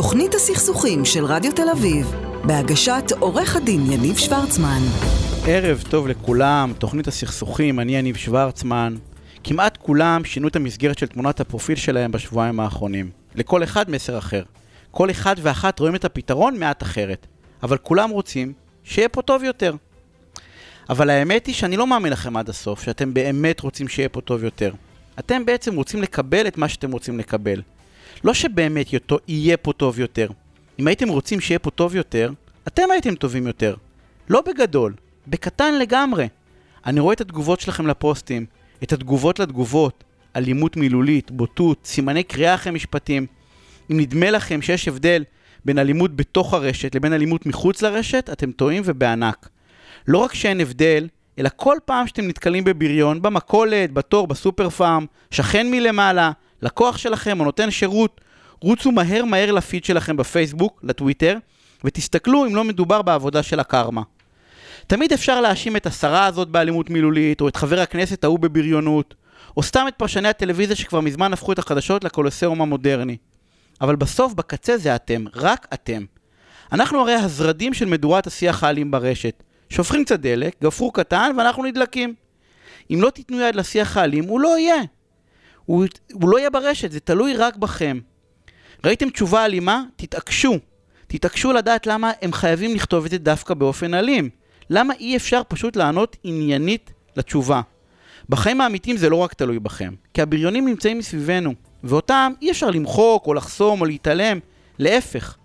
תוכנית הסכסוכים של רדיו תל אביב, בהגשת עורך הדין יניב שוורצמן. ערב טוב לכולם, תוכנית הסכסוכים, אני יניב שוורצמן. כמעט כולם שינו את המסגרת של תמונת הפרופיל שלהם בשבועיים האחרונים. לכל אחד מסר אחר. כל אחד ואחת רואים את הפתרון מעט אחרת. אבל כולם רוצים שיהיה פה טוב יותר. אבל האמת היא שאני לא מאמין לכם עד הסוף, שאתם באמת רוצים שיהיה פה טוב יותר. אתם בעצם רוצים לקבל את מה שאתם רוצים לקבל. לא שבאמת יהיה פה טוב יותר. אם הייתם רוצים שיהיה פה טוב יותר, אתם הייתם טובים יותר. לא בגדול, בקטן לגמרי. אני רואה את התגובות שלכם לפוסטים, את התגובות לתגובות, אלימות מילולית, בוטות, סימני קריאה אחרי משפטים. אם נדמה לכם שיש הבדל בין אלימות בתוך הרשת לבין אלימות מחוץ לרשת, אתם טועים ובענק. לא רק שאין הבדל, אלא כל פעם שאתם נתקלים בבריון, במכולת, בתור, בסופר פארם, שכן מלמעלה, לקוח שלכם או נותן שירות, רוצו מהר מהר לפיד שלכם בפייסבוק, לטוויטר, ותסתכלו אם לא מדובר בעבודה של הקרמה. תמיד אפשר להאשים את השרה הזאת באלימות מילולית, או את חבר הכנסת ההוא בבריונות, או סתם את פרשני הטלוויזיה שכבר מזמן הפכו את החדשות לקולוסיאום המודרני. אבל בסוף, בקצה זה אתם, רק אתם. אנחנו הרי הזרדים של מדורת השיח האלים ברשת. שופכים קצת דלק, גפרור קטן, ואנחנו נדלקים. אם לא תיתנו יד לשיח האלים, הוא לא יהיה. הוא, הוא לא יהיה ברשת, זה תלוי רק בכם. ראיתם תשובה אלימה? תתעקשו. תתעקשו לדעת למה הם חייבים לכתוב את זה דווקא באופן אלים. למה אי אפשר פשוט לענות עניינית לתשובה? בחיים האמיתיים זה לא רק תלוי בכם, כי הבריונים נמצאים מסביבנו, ואותם אי אפשר למחוק או לחסום או להתעלם, להפך.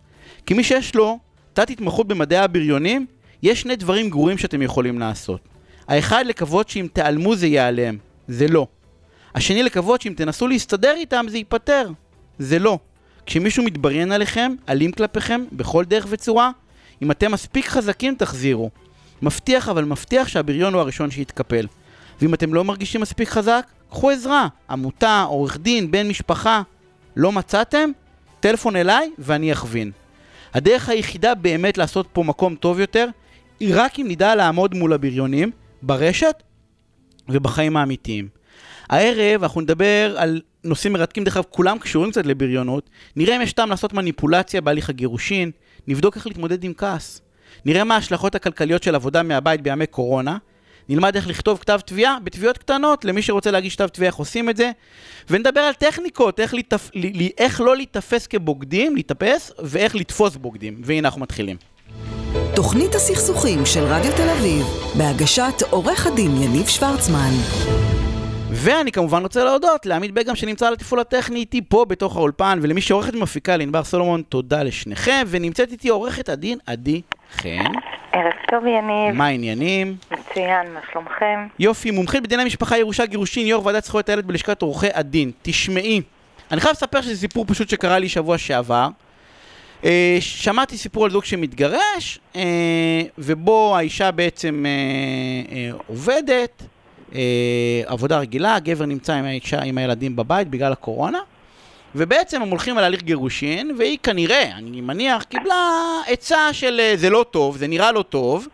כי מי שיש לו תת התמחות במדעי הבריונים, יש שני דברים גרועים שאתם יכולים לעשות. האחד, לקוות שאם תיעלמו זה ייעלם. זה לא. השני, לקוות שאם תנסו להסתדר איתם זה ייפתר. זה לא. כשמישהו מתבריין עליכם, אלים כלפיכם, בכל דרך וצורה, אם אתם מספיק חזקים תחזירו. מבטיח אבל מבטיח שהבריון הוא הראשון שיתקפל. ואם אתם לא מרגישים מספיק חזק, קחו עזרה. עמותה, עורך דין, בן משפחה. לא מצאתם? טלפון אליי ואני אכווין. הדרך היחידה באמת לעשות פה מקום טוב יותר, היא רק אם נדע לעמוד מול הבריונים, ברשת ובחיים האמיתיים. הערב אנחנו נדבר על נושאים מרתקים, דרך אגב, כולם קשורים קצת לבריונות. נראה אם יש טעם לעשות מניפולציה בהליך הגירושין, נבדוק איך להתמודד עם כעס. נראה מה ההשלכות הכלכליות של עבודה מהבית בימי קורונה. נלמד איך לכתוב כתב תביעה בתביעות כתנות, למי שרוצה להגיש כתב תביעה איך עושים את זה. ונדבר על טכניקות, איך, לתפ... איך לא להיתפס כבוגדים, להתאפס, ואיך לתפוס בוגדים. והנה אנחנו מתחילים. תוכנית הסכסוכים של רדיו תל אביב, בהגשת עורך הדין יניב שוורצמן. ואני כמובן רוצה להודות לעמית בגם שנמצא על התפעול הטכני איתי פה בתוך האולפן, ולמי שעורכת ומפיקה לענבר סולומון, תודה לשניכם, ונמצאת איתי עורכת הדין עדי חן. ערב טוב יניב. מה העניינים? מצוין, מה שלומכם? יופי, מומחית בדיני משפחה, ירושה, גירושין, יו"ר ועדת זכויות הילד בלשכת עורכי הדין. תשמעי, אני חייב לספר שזה סיפור פשוט שקרה לי שבוע שעבר. אה, שמעתי סיפור על זוג שמתגרש, אה, ובו האישה בעצם אה, עובדת, עבודה רגילה, הגבר נמצא עם האישה, עם הילדים בבית בגלל הקורונה, ובעצם הם הולכים על הליך גירושין, והיא כנראה, אני מניח, קיבלה עצה של זה לא טוב, זה נראה לא טוב.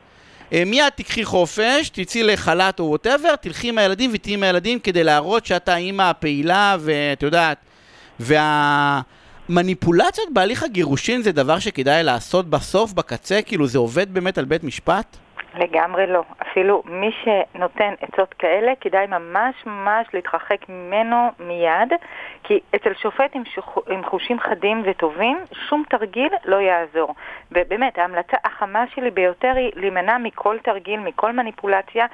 מיד תיקחי חופש, תצאי לחל"ת או וואטאבר, תלכי עם הילדים ותהיי עם הילדים כדי להראות שאתה האימא הפעילה ואת יודעת, וה... מניפולציות בהליך הגירושין זה דבר שכדאי לעשות בסוף, בקצה? כאילו זה עובד באמת על בית משפט? לגמרי לא. אפילו מי שנותן עצות כאלה, כדאי ממש ממש להתרחק ממנו מיד, כי אצל שופט עם, שוח... עם חושים חדים וטובים, שום תרגיל לא יעזור. ובאמת, ההמלצה החמה שלי ביותר היא להימנע מכל תרגיל, מכל מניפולציה,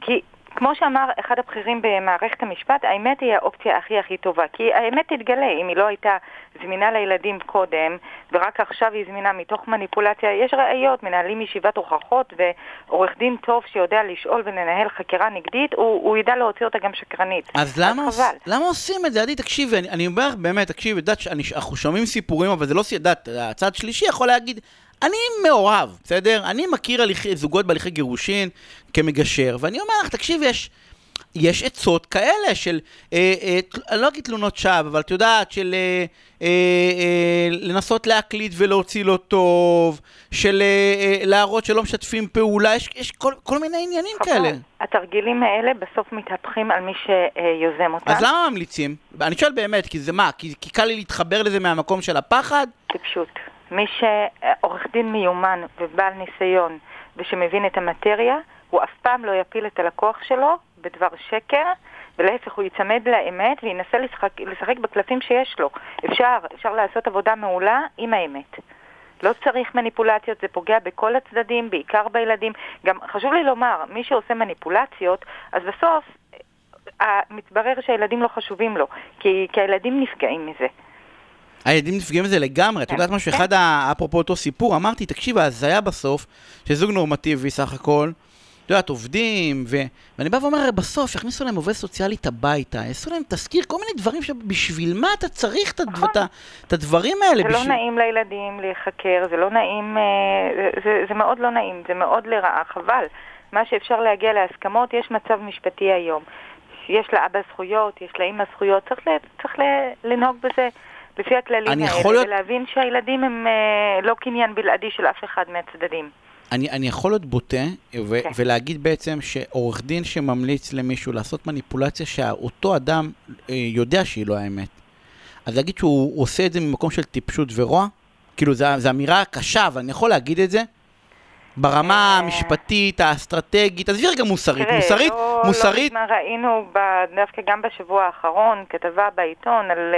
כי כמו שאמר אחד הבכירים במערכת המשפט, האמת היא האופציה הכי הכי טובה. כי האמת תתגלה, אם היא לא הייתה זמינה לילדים קודם, ורק עכשיו היא זמינה מתוך מניפולציה, יש ראיות, מנהלים ישיבת הוכחות, ועורך דין טוב שיודע לשאול ולנהל חקירה נגדית, הוא, הוא ידע להוציא אותה גם שקרנית. אז למה, עוש, למה עושים את זה? עדי, תקשיבי, אני, אומר באמת, תקשיבי, אנחנו שומעים סיפורים, אבל זה לא, יודעת, הצד שלישי יכול להגיד, אני מעורב, בסדר? אני מכיר הליכי, זוגות בהליכי גירושין כמגשר, ואני אומר לך, תקשיב, יש... יש עצות כאלה של, אה, אה, אני לא אגיד תלונות שווא, אבל את יודעת, של אה, אה, אה, לנסות להקליט ולהוציא לא טוב, של אה, אה, להראות שלא משתפים פעולה, יש, יש כל, כל מיני עניינים חבל. כאלה. התרגילים האלה בסוף מתהפכים על מי שיוזם אותם. אז למה ממליצים? אני שואל באמת, כי זה מה? כי, כי קל לי להתחבר לזה מהמקום של הפחד? טיפשות. מי שעורך דין מיומן ובעל ניסיון ושמבין את המטריה, הוא אף פעם לא יפיל את הלקוח שלו בדבר שקר, ולהפך, הוא ייצמד לאמת וינסה לשחק, לשחק בקלפים שיש לו. אפשר, אפשר לעשות עבודה מעולה עם האמת. לא צריך מניפולציות, זה פוגע בכל הצדדים, בעיקר בילדים. גם חשוב לי לומר, מי שעושה מניפולציות, אז בסוף מתברר שהילדים לא חשובים לו, כי, כי הילדים נפגעים מזה. הילדים נפגעים מזה לגמרי, את כן, יודעת משהו. אחד, אפרופו אותו סיפור, אמרתי, תקשיב, ההזיה בסוף, שזוג נורמטיבי סך הכל, את יודעת, עובדים, ו... ואני בא ואומר, בסוף יכניסו להם עובד סוציאלית הביתה, יעשו להם תזכיר, כל מיני דברים שבשביל מה אתה צריך את, הדברים האלה? זה לא. נעים לילדים להיחקר, זה לא נעים, אה, זה, מאוד לא נעים, זה מאוד לרעה, חבל. מה שאפשר להגיע להסכמות, יש מצב משפטי היום. יש לאבא זכויות, יש לאמא זכויות, צריך, צריך לנהוג בזה לפי הכללים אני האלה, יכול ולהבין שהילדים הם אה, לא קניין בלעדי של אף אחד מהצדדים. אני, אני יכול להיות בוטה ו- כן. ולהגיד בעצם שעורך דין שממליץ למישהו לעשות מניפולציה שאותו אדם אה, יודע שהיא לא האמת. אז להגיד שהוא עושה את זה ממקום של טיפשות ורוע, כאילו זו אמירה קשה, אבל אני יכול להגיד את זה ברמה אה. המשפטית, האסטרטגית, עזבי רגע מוסרית, תראה, מוסרית, לא, מוסרית, לא מזמן ראינו ב- דווקא גם בשבוע האחרון כתבה בעיתון על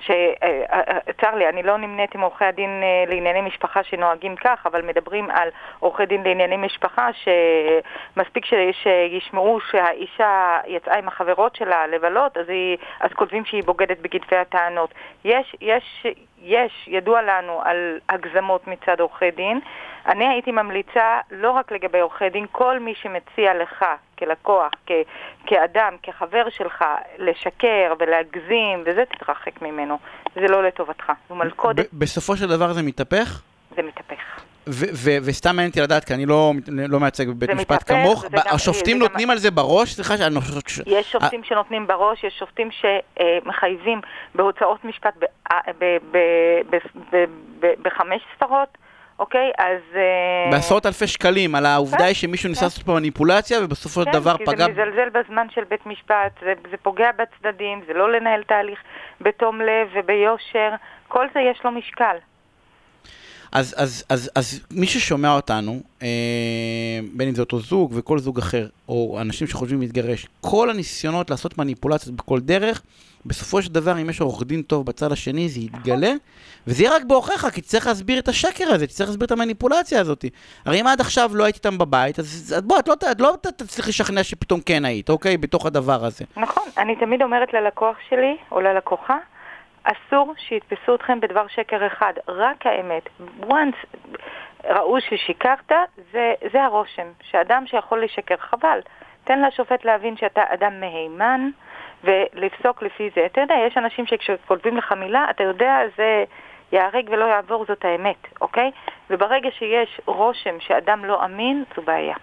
אה, ש... אה, אה, צר לי, אני לא נמנית עם עורכי הדין אה, לענייני משפחה שנוהגים כך, אבל מדברים על עורכי דין לענייני משפחה שמספיק ש... שישמעו שהאישה יצאה עם החברות שלה לבלות, אז, היא... אז כותבים שהיא בוגדת בגדפי הטענות. יש, יש, יש, ידוע לנו על הגזמות מצד עורכי דין. אני הייתי ממליצה לא רק לגבי עורכי דין, כל מי שמציע לך כלקוח, כ- כאדם, כחבר שלך, לשקר ולהגזים, וזה תתרחק ממנו. זה לא לטובתך. זו מלכודת, בסופו של דבר זה מתהפך. זה מתהפך. ו- ו- וסתם מעניין אותי לדעת, כי אני לא, לא מייצג בבית משפט מתהפך, כמוך, גם- השופטים גם- נותנים על זה בראש? סליחה, שאני חושב... ש- יש שופטים שנותנים בראש, יש שופטים שמחייבים בהוצאות משפט בחמש ספרות, אוקיי? אז... אה, בעשרות אלפי שקלים, על העובדה כן, היא שמישהו ניסה כן. לעשות פה מניפולציה, ובסופו של דבר כן, פגע... כי זה מזלזל בזמן של בית משפט, זה, זה פוגע בצדדים, זה לא לנהל תהליך בתום לב וביושר, כל זה יש לו משקל. אז, אז, אז, אז מי ששומע אותנו, אה, בין אם זה אותו זוג וכל זוג אחר, או אנשים שחושבים להתגרש, כל הניסיונות לעשות מניפולציות בכל דרך, בסופו של דבר, אם יש עורך דין טוב בצד השני, זה יתגלה, וזה יהיה רק בעוכריך, כי תצטרך להסביר את השקר הזה, תצטרך להסביר את המניפולציה הזאת. הרי אם עד עכשיו לא היית איתם בבית, אז, אז בוא, את לא, את לא תצליח לשכנע שפתאום כן היית, אוקיי? בתוך הדבר הזה. נכון, אני תמיד אומרת ללקוח שלי, או ללקוחה, אסור שיתפסו אתכם בדבר שקר אחד, רק האמת. once ראו ששיקרת, זה, זה הרושם, שאדם שיכול לשקר, חבל. תן לשופט להבין שאתה אדם מהימן, ולפסוק לפי זה. אתה יודע, יש אנשים שכשכותבים לך מילה, אתה יודע, זה ייהרג ולא יעבור, זאת האמת, אוקיי? וברגע שיש רושם שאדם לא אמין, זו בעיה.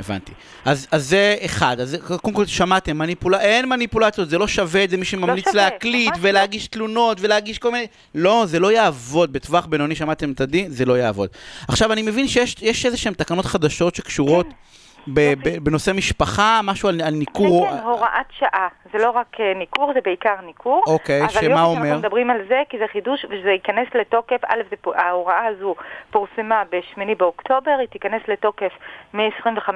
הבנתי. אז, אז זה אחד, אז קודם כל שמעתם, מניפול... אין מניפולציות, זה לא שווה את זה, מי שממליץ שווה, להקליט לא. ולהגיש תלונות ולהגיש כל מיני... לא, זה לא יעבוד, בטווח בינוני שמעתם את הדין, זה לא יעבוד. עכשיו, אני מבין שיש יש איזה שהן תקנות חדשות שקשורות ב, ב, בנושא משפחה, משהו על, על ניכור. כן, כן, הוראת שעה. זה לא רק אה, ניכור, זה בעיקר ניכור. אוקיי, אבל שמה אומר? שאנחנו מדברים על זה, כי זה חידוש, וזה ייכנס לתוקף, א', זה, ההוראה הזו פורסמה ב-8 באוקטובר, היא תיכנס לתוקף מ-25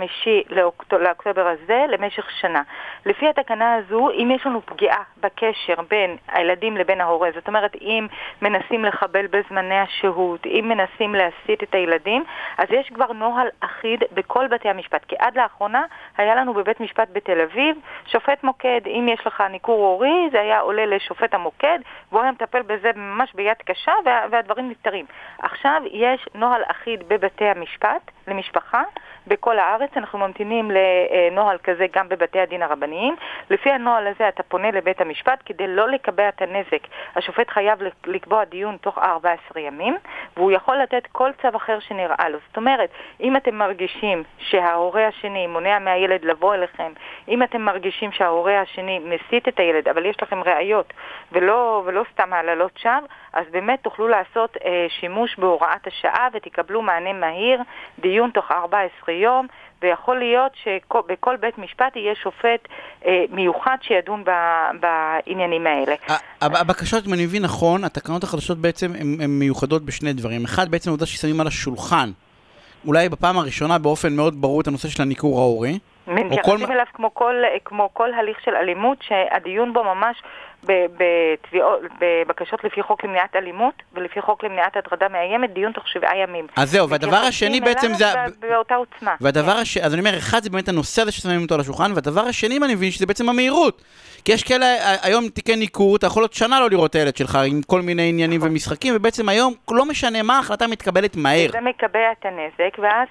לאוקטובר, לאוקטובר הזה למשך שנה. לפי התקנה הזו, אם יש לנו פגיעה בקשר בין הילדים לבין ההורה, זאת אומרת, אם מנסים לחבל בזמני השהות, אם מנסים להסיט את הילדים, אז יש כבר נוהל אחיד בכל בתי המשפט. כי עד לאחרונה היה לנו בבית משפט בתל אביב שופט מוקד. אם יש לך ניכור הורי, זה היה עולה לשופט המוקד, והוא היה מטפל בזה ממש ביד קשה, וה, והדברים נפתרים. עכשיו יש נוהל אחיד בבתי המשפט למשפחה, בכל הארץ. אנחנו ממתינים לנוהל כזה גם בבתי הדין הרבניים. לפי הנוהל הזה אתה פונה לבית המשפט כדי לא לקבע את הנזק. השופט חייב לקבוע דיון תוך 14 ימים, והוא יכול לתת כל צו אחר שנראה לו. זאת אומרת, אם אתם מרגישים שההורה השני מונע מהילד לבוא אליכם, אם אתם מרגישים שההורה השני מסית את הילד, אבל יש לכם ראיות ולא, ולא סתם העללות שווא, אז באמת תוכלו לעשות אה, שימוש בהוראת השעה ותקבלו מענה מהיר, דיון תוך 14 יום. ויכול להיות שבכל בית משפט יהיה שופט אה, מיוחד שידון ב, בעניינים האלה. הבקשות, אם אני מבין נכון, התקנות החדשות בעצם הן מיוחדות בשני דברים. אחד, בעצם העובדה ששמים על השולחן, אולי בפעם הראשונה באופן מאוד ברור את הנושא של הניכור ההורי. מתייחסים כל... אליו כמו כל, כמו כל הליך של אלימות, שהדיון בו ממש בתביעות, בבקשות לפי חוק למניעת אלימות ולפי חוק למניעת הטרדה מאיימת, דיון תוך שבעה ימים. אז זהו, והדבר השני בעצם זה... באותה עוצמה. והדבר כן. השני, אז אני אומר, אחד זה באמת הנושא הזה ששמים אותו על השולחן, והדבר השני, אני מבין, שזה בעצם המהירות. כי יש כאלה, היום תיקי ניכור, אתה יכול להיות שנה לא לראות את הילד שלך עם כל מיני עניינים נכון. ומשחקים, ובעצם היום, לא משנה מה, ההחלטה מתקבלת מהר. זה מקבע את הנזק, ואז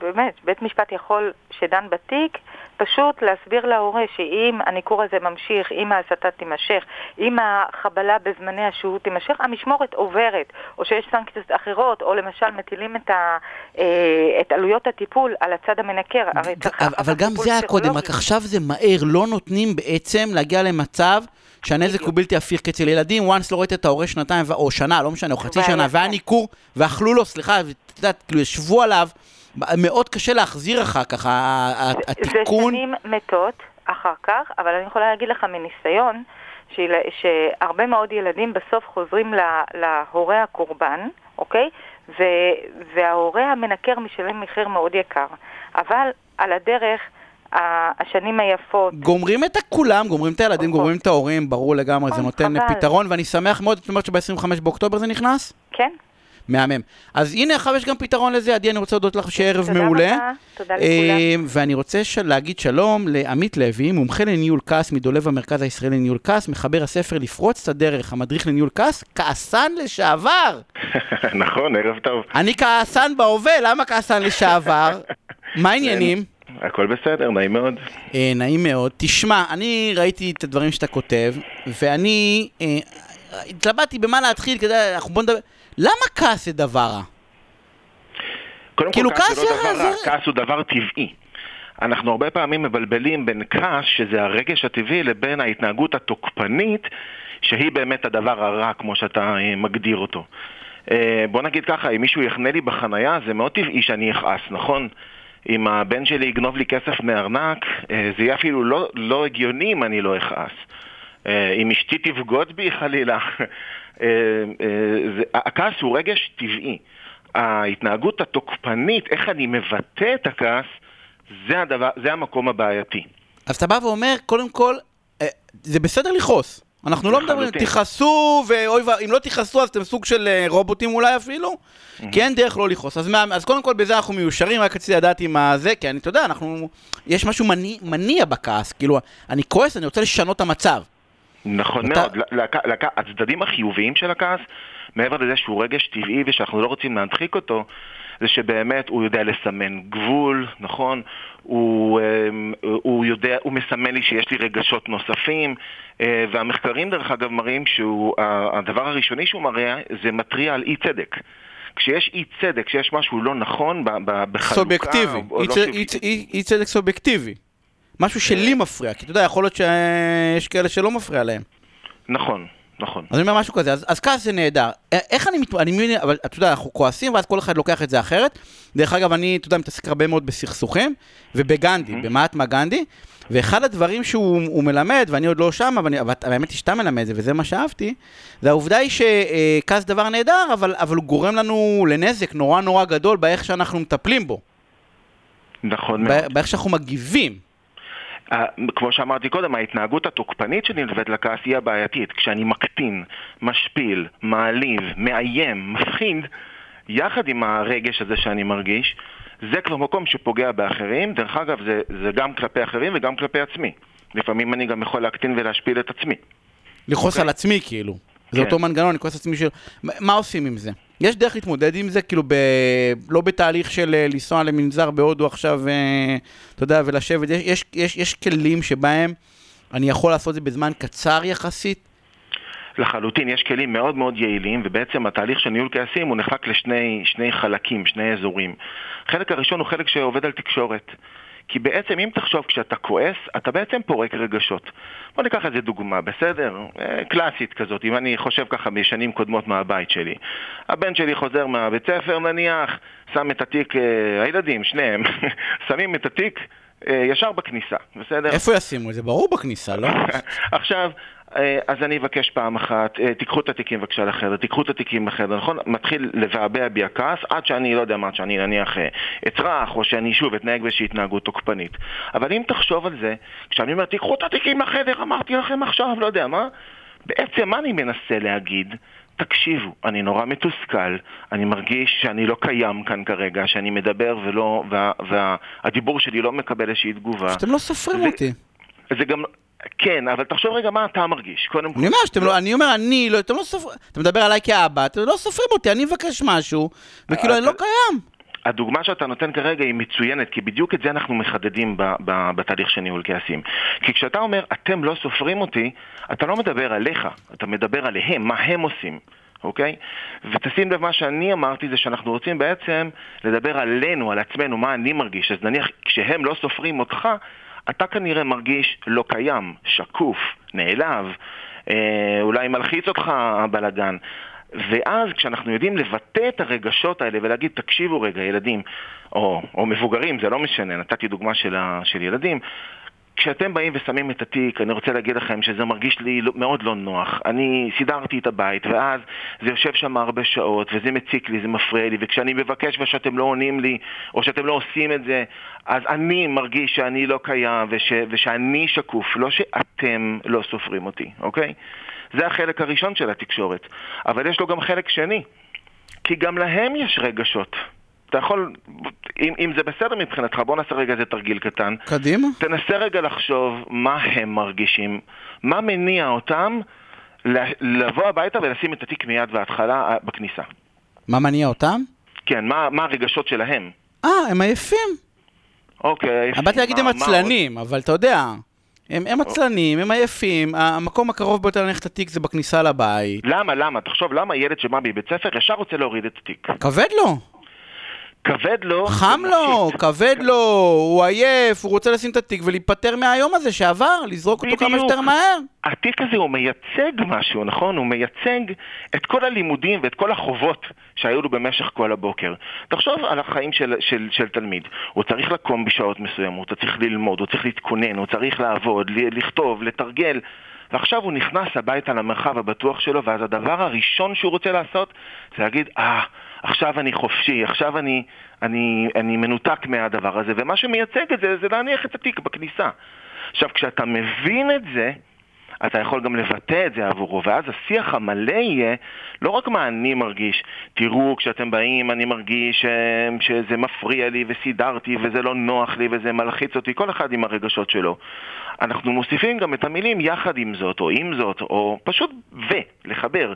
באמת, בית משפט יכול, שדן בתיק, פשוט להסביר להורה שאם הניכור הזה ממשיך, אם ההסתה תימשך, אם החבלה בזמני השהות תימשך, המשמורת עוברת, או שיש סנקציות אחרות, או למשל מטילים את, ה, אה, את עלויות הטיפול על הצד המנקר. אבל גם זה היה קודם, רק עכשיו זה מהר, לא נותנים בעצם להגיע למצב... שהנזק הוא בלתי הפיך, כי אצל ילדים, once לא ראית את ההורה שנתיים, או שנה, לא משנה, או חצי שנה, והיה ניכור, ואכלו לו, סליחה, את יודעת, כאילו, ישבו עליו, מאוד קשה להחזיר אחר כך, התיקון... זה שנים מתות אחר כך, אבל אני יכולה להגיד לך מניסיון, שהרבה מאוד ילדים בסוף חוזרים להורה הקורבן, אוקיי? ו, וההורה המנקר משלם מחיר מאוד יקר. אבל על הדרך... השנים היפות. גומרים את כולם, גומרים את הילדים, גומרים את ההורים, ברור לגמרי, זה נותן פתרון, ואני שמח מאוד, זאת אומרת שב-25 באוקטובר זה נכנס? כן. מהמם. אז הנה, עכשיו יש גם פתרון לזה. עדי, אני רוצה להודות לך שערב מעולה. תודה רבה, תודה לכולם. ואני רוצה להגיד שלום לעמית לוי, מומחה לניהול כעס מדולב המרכז הישראלי לניהול כעס, מחבר הספר לפרוץ את הדרך, המדריך לניהול כעס, כעסן לשעבר. נכון, ערב טוב. אני כעסן בהווה, למה כעסן לשעבר? מה העניינים? הכל בסדר, נעים מאוד. אה, נעים מאוד. תשמע, אני ראיתי את הדברים שאתה כותב, ואני אה, התלבטתי במה להתחיל, כדי, אנחנו בוא נדבר... למה כעס זה דבר רע? קודם כאילו, כל, כעס זה לא דבר רע, כעס הוא דבר טבעי. אנחנו הרבה פעמים מבלבלים בין כעס, שזה הרגש הטבעי, לבין ההתנהגות התוקפנית, שהיא באמת הדבר הרע, כמו שאתה אה, מגדיר אותו. אה, בוא נגיד ככה, אם מישהו יחנה לי בחנייה, זה מאוד טבעי שאני אכעס, נכון? אם הבן שלי יגנוב לי כסף מארנק, אה, זה יהיה אפילו לא, לא הגיוני אם אני לא אכעס. אם אשתי תבגוד בי חלילה, אה, אה, הכעס הוא רגש טבעי. ההתנהגות התוקפנית, איך אני מבטא את הכעס, זה, הדבר, זה המקום הבעייתי. אז אתה בא ואומר, קודם כל, אה, זה בסדר לכעוס. אנחנו לא מדברים, תכעסו, ואוי ואבוי, אם לא תכעסו אז אתם סוג של רובוטים אולי אפילו, כי אין דרך לא לכעוס. אז, אז קודם כל בזה אנחנו מיושרים, רק רציתי לדעת עם הזה, כי אני, אתה יודע, אנחנו, יש משהו מניע, מניע בכעס, כאילו, אני כועס, אני רוצה לשנות את המצב. נכון אתה... מאוד, לק... לק... הצדדים החיוביים של הכעס, מעבר לזה שהוא רגש טבעי ושאנחנו לא רוצים להדחיק אותו, זה שבאמת הוא יודע לסמן גבול, נכון? הוא, אמ, הוא יודע, הוא מסמן לי שיש לי רגשות נוספים, אה, והמחקרים דרך אגב מראים שהדבר הראשוני שהוא מראה זה מתריע על אי צדק. כשיש אי צדק, כשיש משהו לא נכון בחלוקה... סובייקטיבי, אי, לא צ... אי, אי, אי צדק סובייקטיבי. משהו שלי מפריע, כי אתה יודע, יכול להיות שיש כאלה שלא מפריע להם. נכון, נכון. אז אני אומר משהו כזה, אז, אז כעס זה נהדר. איך אני מתמודד, אני מבין, אבל אתה יודע, אנחנו כועסים, ואז כל אחד לוקח את זה אחרת. דרך אגב, אני, אתה יודע, מתעסק הרבה מאוד בסכסוכים, ובגנדי, mm-hmm. במעטמה גנדי, ואחד הדברים שהוא מלמד, ואני עוד לא שם, אבל, אבל האמת היא שאתה מלמד את זה, וזה מה שאהבתי, זה העובדה היא שכעס דבר נהדר, אבל, אבל הוא גורם לנו לנזק נורא נורא גדול באיך שאנחנו מטפלים בו. נכון מאוד. באיך שאנחנו מגיבים. כמו שאמרתי קודם, ההתנהגות התוקפנית שנלווית לכעס היא הבעייתית. כשאני מקטין, משפיל, מעליב, מאיים, מפחיד, יחד עם הרגש הזה שאני מרגיש, זה כבר מקום שפוגע באחרים. דרך אגב, זה, זה גם כלפי אחרים וגם כלפי עצמי. לפעמים אני גם יכול להקטין ולהשפיל את עצמי. לכעוס okay. אוקיי? על עצמי, כאילו. זה כן. אותו מנגנון, אני כועס על עצמי של... מה עושים עם זה? יש דרך להתמודד עם זה, כאילו, ב... לא בתהליך של אה, לנסוע למנזר בהודו עכשיו, אה, אתה יודע, ולשבת, יש, יש, יש, יש כלים שבהם אני יכול לעשות את זה בזמן קצר יחסית? לחלוטין, יש כלים מאוד מאוד יעילים, ובעצם התהליך של ניהול כעסים הוא נחלק לשני חלקים, שני אזורים. החלק הראשון הוא חלק שעובד על תקשורת. כי בעצם אם תחשוב כשאתה כועס, אתה בעצם פורק רגשות. בוא ניקח איזה דוגמה, בסדר? אה, קלאסית כזאת, אם אני חושב ככה בשנים קודמות מהבית שלי. הבן שלי חוזר מהבית ספר נניח, שם את התיק, אה, הילדים, שניהם, שמים את התיק ישר בכניסה, בסדר? איפה ישימו את זה? ברור בכניסה, לא? עכשיו, אה, אז אני אבקש פעם אחת, אה, תיקחו את התיקים בבקשה לחדר, תיקחו את התיקים בחדר, נכון? מתחיל לבעבע בי הכעס עד שאני, לא יודע מה, שאני נניח אצרח, או שאני שוב אתנהג באיזושהי התנהגות תוקפנית. אבל אם תחשוב על זה, כשאני אומר, תיקחו את התיקים לחדר, אמרתי לכם עכשיו, לא יודע מה, בעצם מה אני מנסה להגיד? תקשיבו, אני נורא מתוסכל, אני מרגיש שאני לא קיים כאן כרגע, שאני מדבר ולא, וה, והדיבור שלי לא מקבל איזושהי תגובה. שאתם לא סופרים אותי. זה גם, כן, אבל תחשוב רגע מה אתה מרגיש, קודם כל. אני אומר שאתם לא, אני אומר, אני לא, אתם לא סופרים, אתה מדבר עליי כאבא, אתם לא סופרים אותי, אני מבקש משהו, וכאילו אני לא קיים. הדוגמה שאתה נותן כרגע היא מצוינת, כי בדיוק את זה אנחנו מחדדים ב- ב- בתהליך של ניהול כעסים. כי כשאתה אומר, אתם לא סופרים אותי, אתה לא מדבר עליך, אתה מדבר עליהם, מה הם עושים. אוקיי? ותשים לב מה שאני אמרתי זה שאנחנו רוצים בעצם לדבר עלינו, על עצמנו, מה אני מרגיש. אז נניח כשהם לא סופרים אותך, אתה כנראה מרגיש לא קיים, שקוף, נעלב, אה, אולי מלחיץ אותך הבלגן. ואז כשאנחנו יודעים לבטא את הרגשות האלה ולהגיד, תקשיבו רגע, ילדים, או, או מבוגרים, זה לא משנה, נתתי דוגמה של, ה, של ילדים, כשאתם באים ושמים את התיק, אני רוצה להגיד לכם שזה מרגיש לי לא, מאוד לא נוח. אני סידרתי את הבית, ואז זה יושב שם הרבה שעות, וזה מציק לי, זה מפריע לי, וכשאני מבקש ושאתם לא עונים לי, או שאתם לא עושים את זה, אז אני מרגיש שאני לא קיים, וש, ושאני שקוף, לא שאתם לא סופרים אותי, אוקיי? זה החלק הראשון של התקשורת. אבל יש לו גם חלק שני, כי גם להם יש רגשות. אתה יכול, אם, אם זה בסדר מבחינתך, בוא נעשה רגע איזה תרגיל קטן. קדימה. תנסה רגע לחשוב מה הם מרגישים, מה מניע אותם לבוא הביתה ולשים את התיק מיד בהתחלה אה, בכניסה. מה מניע אותם? כן, מה, מה הרגשות שלהם? אה, הם עייפים. אוקיי, עייפים. באתי להגיד הם עצלנים, אבל אתה יודע, הם, הם עצלנים, הם עייפים, המקום הקרוב ביותר ללכת לתיק זה בכניסה לבית. למה, למה? תחשוב, למה ילד שבא מבית ספר ישר רוצה להוריד את התיק? כבד לו. כבד לו. חם לו, כבד לו, הוא עייף, הוא רוצה לשים את התיק ולהיפטר מהיום הזה שעבר, לזרוק אותו כמה שיותר מהר. התיק הזה הוא מייצג משהו, נכון? הוא מייצג את כל הלימודים ואת כל החובות שהיו לו במשך כל הבוקר. תחשוב על החיים של, של, של תלמיד. הוא צריך לקום בשעות מסוימות, הוא צריך ללמוד, הוא צריך להתכונן, הוא צריך לעבוד, לכתוב, לתרגל. ועכשיו הוא נכנס הביתה למרחב הבטוח שלו, ואז הדבר הראשון שהוא רוצה לעשות זה להגיד, אה... Ah, עכשיו אני חופשי, עכשיו אני, אני, אני מנותק מהדבר הזה, ומה שמייצג את זה זה להניח את התיק בכניסה. עכשיו, כשאתה מבין את זה, אתה יכול גם לבטא את זה עבורו, ואז השיח המלא יהיה לא רק מה אני מרגיש, תראו, כשאתם באים אני מרגיש ש... שזה מפריע לי וסידרתי וזה לא נוח לי וזה מלחיץ אותי, כל אחד עם הרגשות שלו. אנחנו מוסיפים גם את המילים יחד עם זאת, או עם זאת, או פשוט ו, לחבר.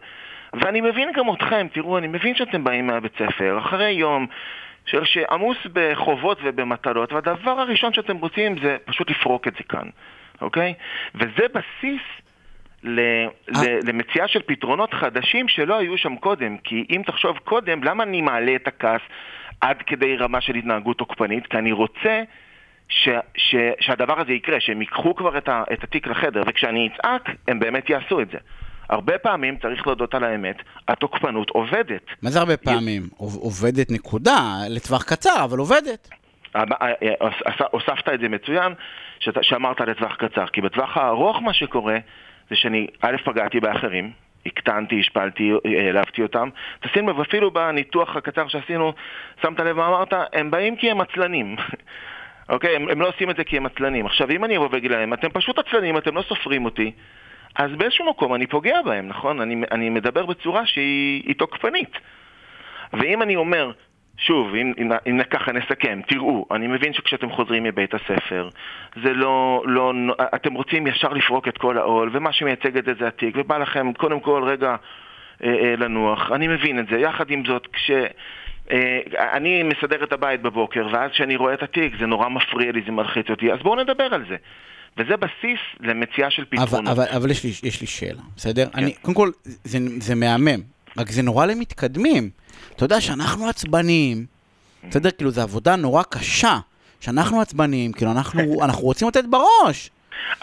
ואני מבין גם אתכם, תראו, אני מבין שאתם באים מהבית ספר, אחרי יום של שעמוס בחובות ובמטלות, והדבר הראשון שאתם רוצים זה פשוט לפרוק את זה כאן, אוקיי? וזה בסיס ל, ל, אה. למציאה של פתרונות חדשים שלא היו שם קודם. כי אם תחשוב קודם, למה אני מעלה את הכעס עד כדי רמה של התנהגות תוקפנית? כי אני רוצה ש, ש, שהדבר הזה יקרה, שהם ייקחו כבר את, ה, את התיק לחדר, וכשאני אצעק, הם באמת יעשו את זה. הרבה פעמים, צריך להודות על האמת, התוקפנות עובדת. מה זה הרבה פעמים? עובדת נקודה, לטווח קצר, אבל עובדת. אה, אה, אה, הוספת את זה מצוין, שאמרת לטווח קצר, כי בטווח הארוך מה שקורה זה שאני, א', פגעתי באחרים, הקטנתי, השפלתי, העלבתי אותם. תשים לב, אפילו בניתוח הקצר שעשינו, שמת לב מה אמרת? הם באים כי הם עצלנים. אוקיי? הם, הם לא עושים את זה כי הם עצלנים. עכשיו, אם אני אבוא ואגיד להם, אתם פשוט עצלנים, אתם לא סופרים אותי, אז באיזשהו מקום אני פוגע בהם, נכון? אני, אני מדבר בצורה שהיא תוקפנית. ואם אני אומר, שוב, אם, אם, אם ככה נסכם, תראו, אני מבין שכשאתם חוזרים מבית הספר, זה לא, לא, אתם רוצים ישר לפרוק את כל העול, ומה שמייצג את זה זה התיק, ובא לכם קודם כל רגע לנוח, אני מבין את זה. יחד עם זאת, כש... אני מסדר את הבית בבוקר, ואז כשאני רואה את התיק זה נורא מפריע לי, זה מלחיץ אותי, אז בואו נדבר על זה. וזה בסיס למציאה של פתרונות. אבל, אבל, אבל יש, לי, יש לי שאלה, בסדר? כן. אני, קודם כל, זה, זה מהמם, רק זה נורא למתקדמים. אתה יודע שאנחנו עצבניים, בסדר? כאילו, זו עבודה נורא קשה. שאנחנו עצבניים, כאילו, אנחנו, אנחנו רוצים לתת בראש.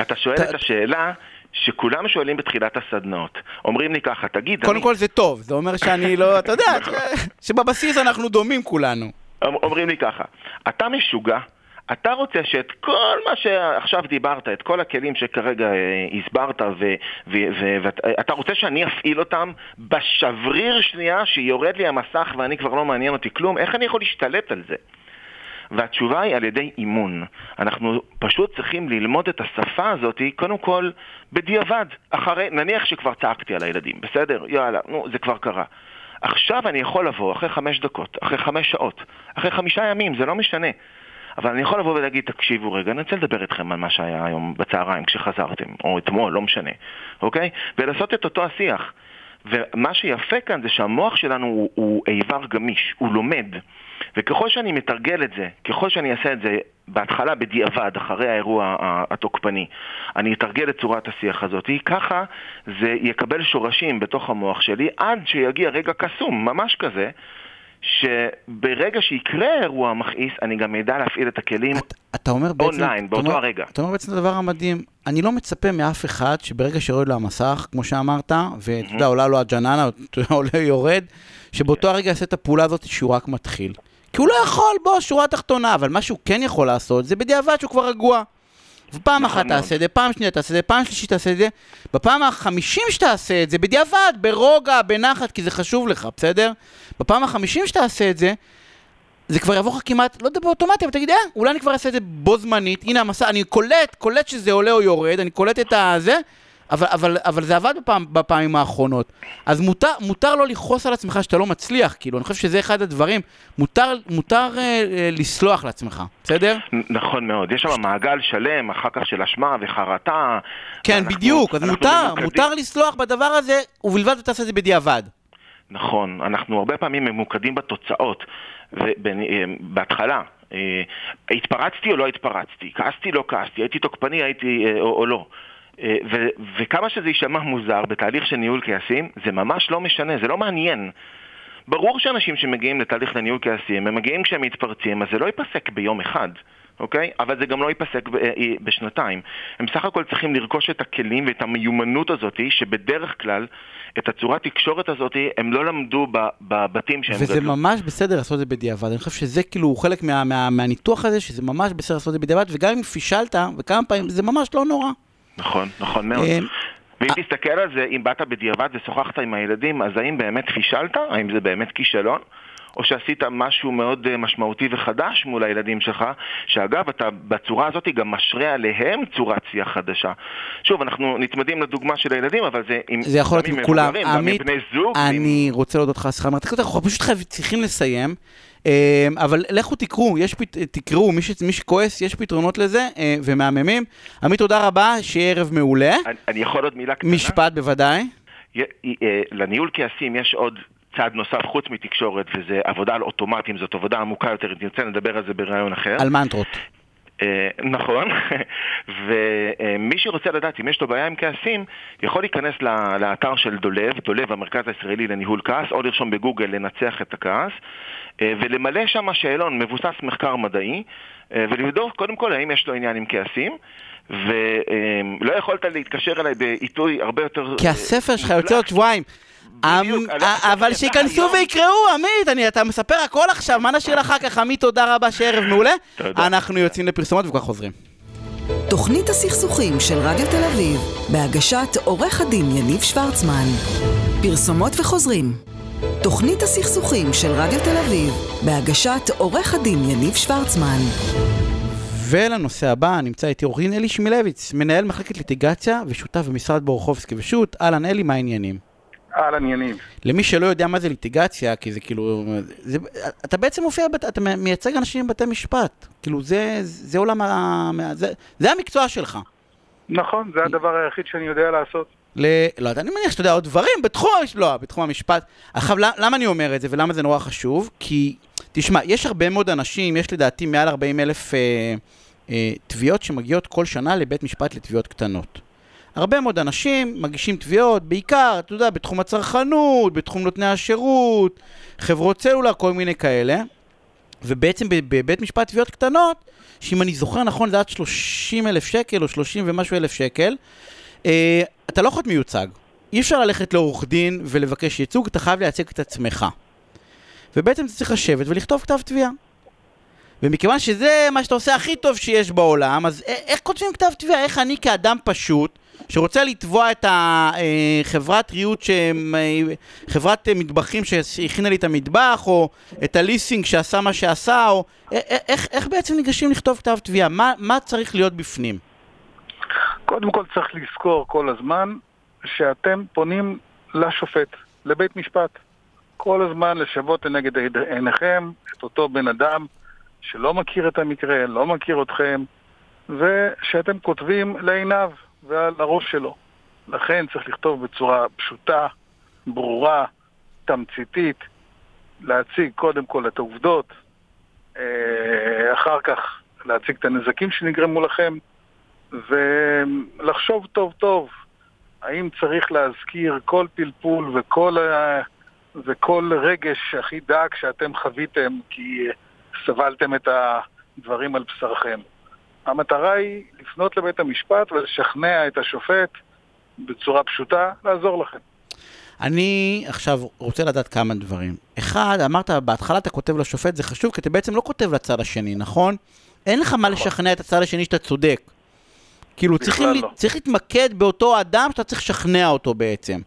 אתה שואל. את השאלה שכולם שואלים בתחילת הסדנאות. אומרים לי ככה, תגיד... קודם אני... כל זה טוב, זה אומר שאני לא, אתה יודע, שבבסיס אנחנו דומים כולנו. אומרים לי ככה, אתה משוגע? אתה רוצה שאת כל מה שעכשיו דיברת, את כל הכלים שכרגע אה, הסברת, ואתה רוצה שאני אפעיל אותם בשבריר שנייה שיורד לי המסך ואני כבר לא מעניין אותי כלום? איך אני יכול להשתלט על זה? והתשובה היא על ידי אימון. אנחנו פשוט צריכים ללמוד את השפה הזאת, קודם כל, בדיעבד. אחרי, נניח שכבר צעקתי על הילדים, בסדר? יאללה, נו, זה כבר קרה. עכשיו אני יכול לבוא אחרי חמש דקות, אחרי חמש שעות, אחרי חמישה ימים, זה לא משנה. אבל אני יכול לבוא ולהגיד, תקשיבו רגע, אני רוצה לדבר איתכם על מה שהיה היום בצהריים כשחזרתם, או אתמול, לא משנה, אוקיי? ולעשות את אותו השיח. ומה שיפה כאן זה שהמוח שלנו הוא, הוא איבר גמיש, הוא לומד. וככל שאני מתרגל את זה, ככל שאני אעשה את זה בהתחלה בדיעבד, אחרי האירוע התוקפני, אני אתרגל את צורת השיח הזאת, ככה זה יקבל שורשים בתוך המוח שלי עד שיגיע רגע קסום, ממש כזה, שברגע שיקרה אירוע מכעיס, אני גם אדע להפעיל את הכלים את, אתה אומר בעצם, אונליין, באותו אומר, הרגע. אתה אומר בעצם את הדבר המדהים, אני לא מצפה מאף אחד שברגע שיורד לו המסך, כמו שאמרת, ואתה יודע, עולה לו הג'ננה, עולה יורד, שבאותו כן. הרגע יעשה את הפעולה הזאת שהוא רק מתחיל. כי הוא לא יכול, בוא, שורה תחתונה, אבל מה שהוא כן יכול לעשות, זה בדיעבד שהוא כבר רגוע. ופעם אחת נכון תעשה את זה, פעם שנייה תעשה את זה, פעם שלישית תעשה את זה, בפעם החמישים שתעשה את זה, בדיעבד, ברוגע, בנחת, כי זה חשוב לך, בסדר? בפעם החמישים שתעשה את זה, זה כבר יבוא לך כמעט, לא יודע באוטומטי, אבל תגיד, אה, אולי אני כבר אעשה את זה בו זמנית, הנה המסע, אני קולט, קולט שזה עולה או יורד, אני קולט את הזה, אבל, אבל, אבל זה עבד בפעם, בפעמים האחרונות. אז מותר, מותר לא לכעוס על עצמך שאתה לא מצליח, כאילו, אני חושב שזה אחד הדברים. מותר, מותר אה, אה, לסלוח לעצמך, בסדר? נכון מאוד. יש שם מעגל שלם, אחר כך של אשמה וחרטה. כן, ואנחנו, בדיוק. אז מותר, ממוקדים. מותר לסלוח בדבר הזה, ובלבד שאתה עושה את זה בדיעבד. נכון. אנחנו הרבה פעמים ממוקדים בתוצאות. ובהתחלה, אה, התפרצתי או לא התפרצתי? כעסתי, לא כעסתי? הייתי תוקפני, הייתי אה, או, או לא? אה, ו- וכמה שזה יישמע מוזר בתהליך של ניהול כעסים, זה ממש לא משנה, זה לא מעניין. ברור שאנשים שמגיעים לתהליך לניהול כעסים, הם מגיעים כשהם מתפרצים, אז זה לא ייפסק ביום אחד. אוקיי? אבל זה גם לא ייפסק אה, בשנתיים. הם סך הכל צריכים לרכוש את הכלים ואת המיומנות הזאת, שבדרך כלל, את הצורת תקשורת הזאת, הם לא למדו בבתים שהם וזה גדלו. וזה ממש בסדר לעשות את זה בדיעבד. אני חושב שזה כאילו חלק מה, מה, מהניתוח הזה, שזה ממש בסדר לעשות את זה בדיעבד, וגם אם פישלת, וכמה פעמים, זה ממש לא נורא. נכון, נכון מאוד. אה, ואם תסתכל על זה, אם באת בדיעבד ושוחחת עם הילדים, אז האם באמת פישלת? האם זה באמת כישלון? או שעשית משהו מאוד אה, משמעותי וחדש מול הילדים שלך, שאגב, אתה בצורה הזאת גם משרה עליהם צורת שיח חדשה. שוב, אנחנו נצמדים לדוגמה של הילדים, אבל זה עם... זה יכול להיות עם כולם. עמית, אני עם... רוצה להודות לך, סליחה, אנחנו פשוט צריכים לסיים. אה, אבל לכו תקראו, יש, תקראו, מי, ש, מי שכועס, יש פתרונות לזה, אה, ומהממים. עמית, תודה רבה, שיהיה ערב מעולה. אני, אני יכול עוד מילה קטנה? משפט, בוודאי. לניהול כעסים יש עוד צעד נוסף חוץ מתקשורת, וזה עבודה על אוטומטים, זאת עבודה עמוקה יותר, אם תרצה נדבר על זה בריאיון אחר. על מנטרות. אה, נכון, ומי שרוצה לדעת אם יש לו בעיה עם כעסים, יכול להיכנס לאתר של דולב, דולב המרכז הישראלי לניהול כעס, או לרשום בגוגל לנצח את הכעס, אה, ולמלא שם שאלון מבוסס מחקר מדעי, אה, ולבדוק קודם כל האם יש לו עניין עם כעסים. ולא יכולת להתקשר אליי בעיתוי הרבה יותר... כי הספר שלך יוצא עוד שבועיים. אמ, אבל שייכנסו ויקראו, עמית, אתה מספר הכל עכשיו, מה נשאיר אחר כך? עמית, תודה רבה, שערב מעולה. אנחנו יוצאים לפרסומות וכך חוזרים. תוכנית הסכסוכים של רדיו תל אביב, בהגשת עורך הדין יניב שוורצמן. פרסומות וחוזרים. תוכנית הסכסוכים של רדיו תל אביב, בהגשת עורך הדין יניב שוורצמן. ולנושא הבא נמצא איתי עורך דין אלי שמילביץ, מנהל מחלקת ליטיגציה ושותף במשרד בורחובסקי ושות'. אהלן אלי, מה העניינים? על עניינים. למי שלא יודע מה זה ליטיגציה, כי זה כאילו, זה, אתה בעצם מופיע, אתה מייצג אנשים בבתי משפט. כאילו זה, זה עולם, ה, זה, זה המקצוע שלך. נכון, זה הדבר היחיד שאני יודע לעשות. ל... לא אני מניח שאתה יודע עוד דברים בתחום, לא, בתחום המשפט. עכשיו, למה אני אומר את זה ולמה זה נורא חשוב? כי, תשמע, יש הרבה מאוד אנשים, יש לדעתי מעל 40 אלף אה, אה, תביעות שמגיעות כל שנה לבית משפט לתביעות קטנות. הרבה מאוד אנשים מגישים תביעות, בעיקר, אתה יודע, בתחום הצרכנות, בתחום נותני השירות, חברות סלולר, כל מיני כאלה. ובעצם בבית משפט תביעות קטנות, שאם אני זוכר נכון זה עד 30 אלף שקל או 30 ומשהו אלף שקל, אה, אתה לא יכול להיות מיוצג. אי אפשר ללכת לעורך דין ולבקש ייצוג, אתה חייב לייצג את עצמך. ובעצם אתה צריך לשבת ולכתוב כתב תביעה. ומכיוון שזה מה שאתה עושה הכי טוב שיש בעולם, אז איך כותבים כתב תביעה? איך אני כאדם פשוט, שרוצה לתבוע את החברת ריהוט, חברת מטבחים שהכינה לי את המטבח, או את הליסינג שעשה מה שעשה, או איך, איך בעצם ניגשים לכתוב כתב תביעה? מה, מה צריך להיות בפנים? קודם כל צריך לזכור כל הזמן שאתם פונים לשופט, לבית משפט. כל הזמן לשוות לנגד עיניכם את אותו בן אדם שלא מכיר את המקרה, לא מכיר אתכם, ושאתם כותבים לעיניו ועל הראש שלו. לכן צריך לכתוב בצורה פשוטה, ברורה, תמציתית, להציג קודם כל את העובדות, אה, אחר כך להציג את הנזקים שנגרמו לכם, ולחשוב טוב טוב האם צריך להזכיר כל פלפול וכל, וכל רגש הכי דק שאתם חוויתם כי סבלתם את הדברים על בשרכם. המטרה היא לפנות לבית המשפט ולשכנע את השופט בצורה פשוטה לעזור לכם. אני עכשיו רוצה לדעת כמה דברים. אחד, אמרת, בהתחלה אתה כותב לשופט, זה חשוב, כי אתה בעצם לא כותב לצד השני, נכון? אין לך מה נכון. לשכנע את הצד השני שאתה צודק. כאילו, צריך, לא. צריך להתמקד באותו אדם שאתה צריך לשכנע אותו בעצם.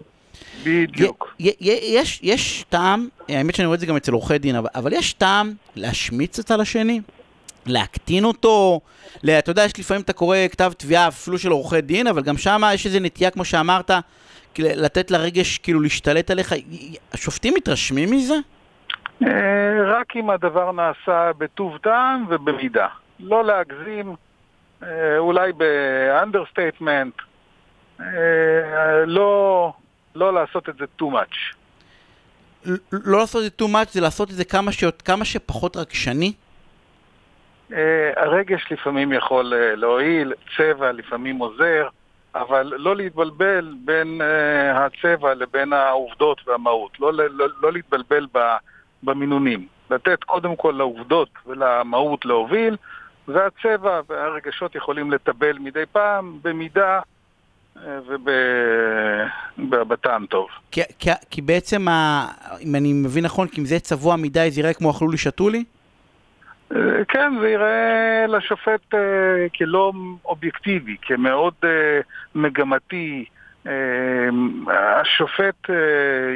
בדיוק. יש, יש טעם, האמת שאני רואה את זה גם אצל עורכי דין, אבל, אבל יש טעם להשמיץ את הצד השני? להקטין אותו, לה, אתה יודע, יש לפעמים אתה קורא כתב תביעה אפילו של עורכי דין, אבל גם שם יש איזו נטייה, כמו שאמרת, לתת לרגש כאילו להשתלט עליך. השופטים מתרשמים מזה? אה, רק אם הדבר נעשה בטוב טעם ובמידה. לא להגזים, אה, אולי ב understatement, אה, לא, לא לעשות את זה too much. לא לעשות את זה too much, זה לעשות את זה כמה, ש... כמה שפחות רגשני? אה, הרגש לפעמים יכול אה, להועיל, צבע לפעמים עוזר, אבל לא להתבלבל בין אה, הצבע לבין העובדות והמהות. לא, לא, לא להתבלבל במינונים. לתת קודם כל לעובדות ולמהות להוביל, והצבע והרגשות יכולים לטבל מדי פעם, במידה ובטעם טוב. כי, כי, כי בעצם, ה, אם אני מבין נכון, כי אם זה צבוע מדי, זה יראה כמו אכלו לי, שתו לי? אה, כן, זה ייראה לשופט אה, כלא אובייקטיבי, כמאוד אה, מגמתי. השופט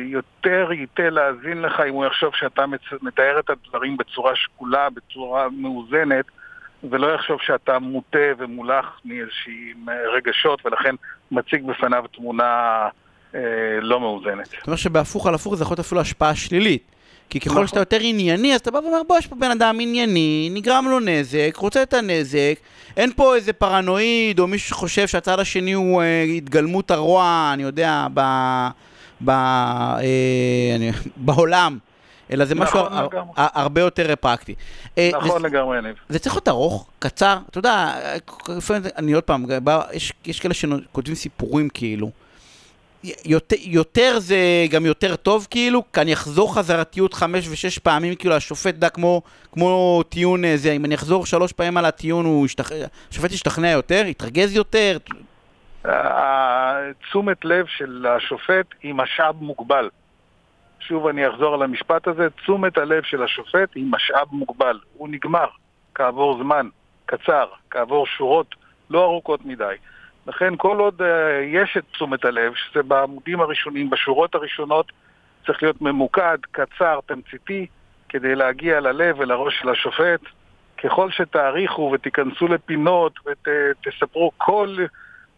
יותר ייתה להאזין לך אם הוא יחשוב שאתה מתאר את הדברים בצורה שקולה, בצורה מאוזנת, ולא יחשוב שאתה מוטה ומולח מאיזשהם רגשות, ולכן מציג בפניו תמונה לא מאוזנת. זאת אומרת שבהפוך על הפוך זה יכול להיות אפילו השפעה שלילית. כי ככל נכון. שאתה יותר ענייני, אז אתה בא ואומר, בוא, יש פה בן אדם ענייני, נגרם לו נזק, רוצה את הנזק, אין פה איזה פרנואיד, או מישהו שחושב שהצד השני הוא אה, התגלמות הרוע, אני יודע, ב, ב, אה, אני, בעולם. אלא זה משהו נכון הר, הר, הרבה יותר פרקטי. אה, נכון וזה, לגמרי, יניב. זה צריך להיות ארוך, קצר, אתה יודע, אני עוד פעם, בא, יש, יש כאלה שכותבים סיפורים כאילו. יותר, יותר זה גם יותר טוב כאילו, כי אני אחזור חזרתיות חמש ושש פעמים, כאילו השופט דע כמו, כמו טיעון אה, זה, אם אני אחזור שלוש פעמים על הטיעון, הוא ישתכ... השופט ישתכנע יותר, יתרגז יותר. תשומת לב של השופט היא משאב מוגבל. שוב אני אחזור על המשפט הזה, תשומת הלב של השופט היא משאב מוגבל. הוא נגמר כעבור זמן קצר, כעבור שורות לא ארוכות מדי. לכן כל עוד uh, יש את תשומת הלב, שזה בעמודים הראשונים, בשורות הראשונות, צריך להיות ממוקד, קצר, תמציתי, כדי להגיע ללב ולראש של השופט. ככל שתאריכו ותיכנסו לפינות ותספרו ות, כל,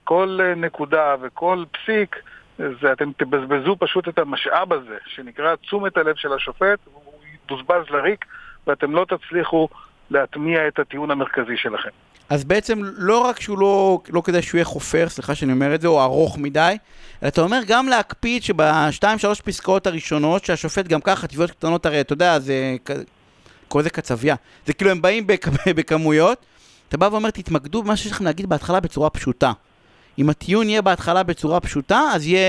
כל נקודה וכל פסיק, זה אתם תבזבזו פשוט את המשאב הזה, שנקרא תשומת הלב של השופט, הוא יבוזבז לריק, ואתם לא תצליחו להטמיע את הטיעון המרכזי שלכם. אז בעצם לא רק שהוא לא, לא כדאי שהוא יהיה חופר, סליחה שאני אומר את זה, או ארוך מדי, אלא אתה אומר גם להקפיד שבשתיים שלוש פסקאות הראשונות, שהשופט גם ככה, תביעות קטנות הרי, אתה יודע, זה קורא לזה קצבייה. זה כאילו הם באים בכ... בכמויות, אתה בא ואומר, תתמקדו במה שיש לכם להגיד בהתחלה בצורה פשוטה. אם הטיעון יהיה בהתחלה בצורה פשוטה, אז יהיה...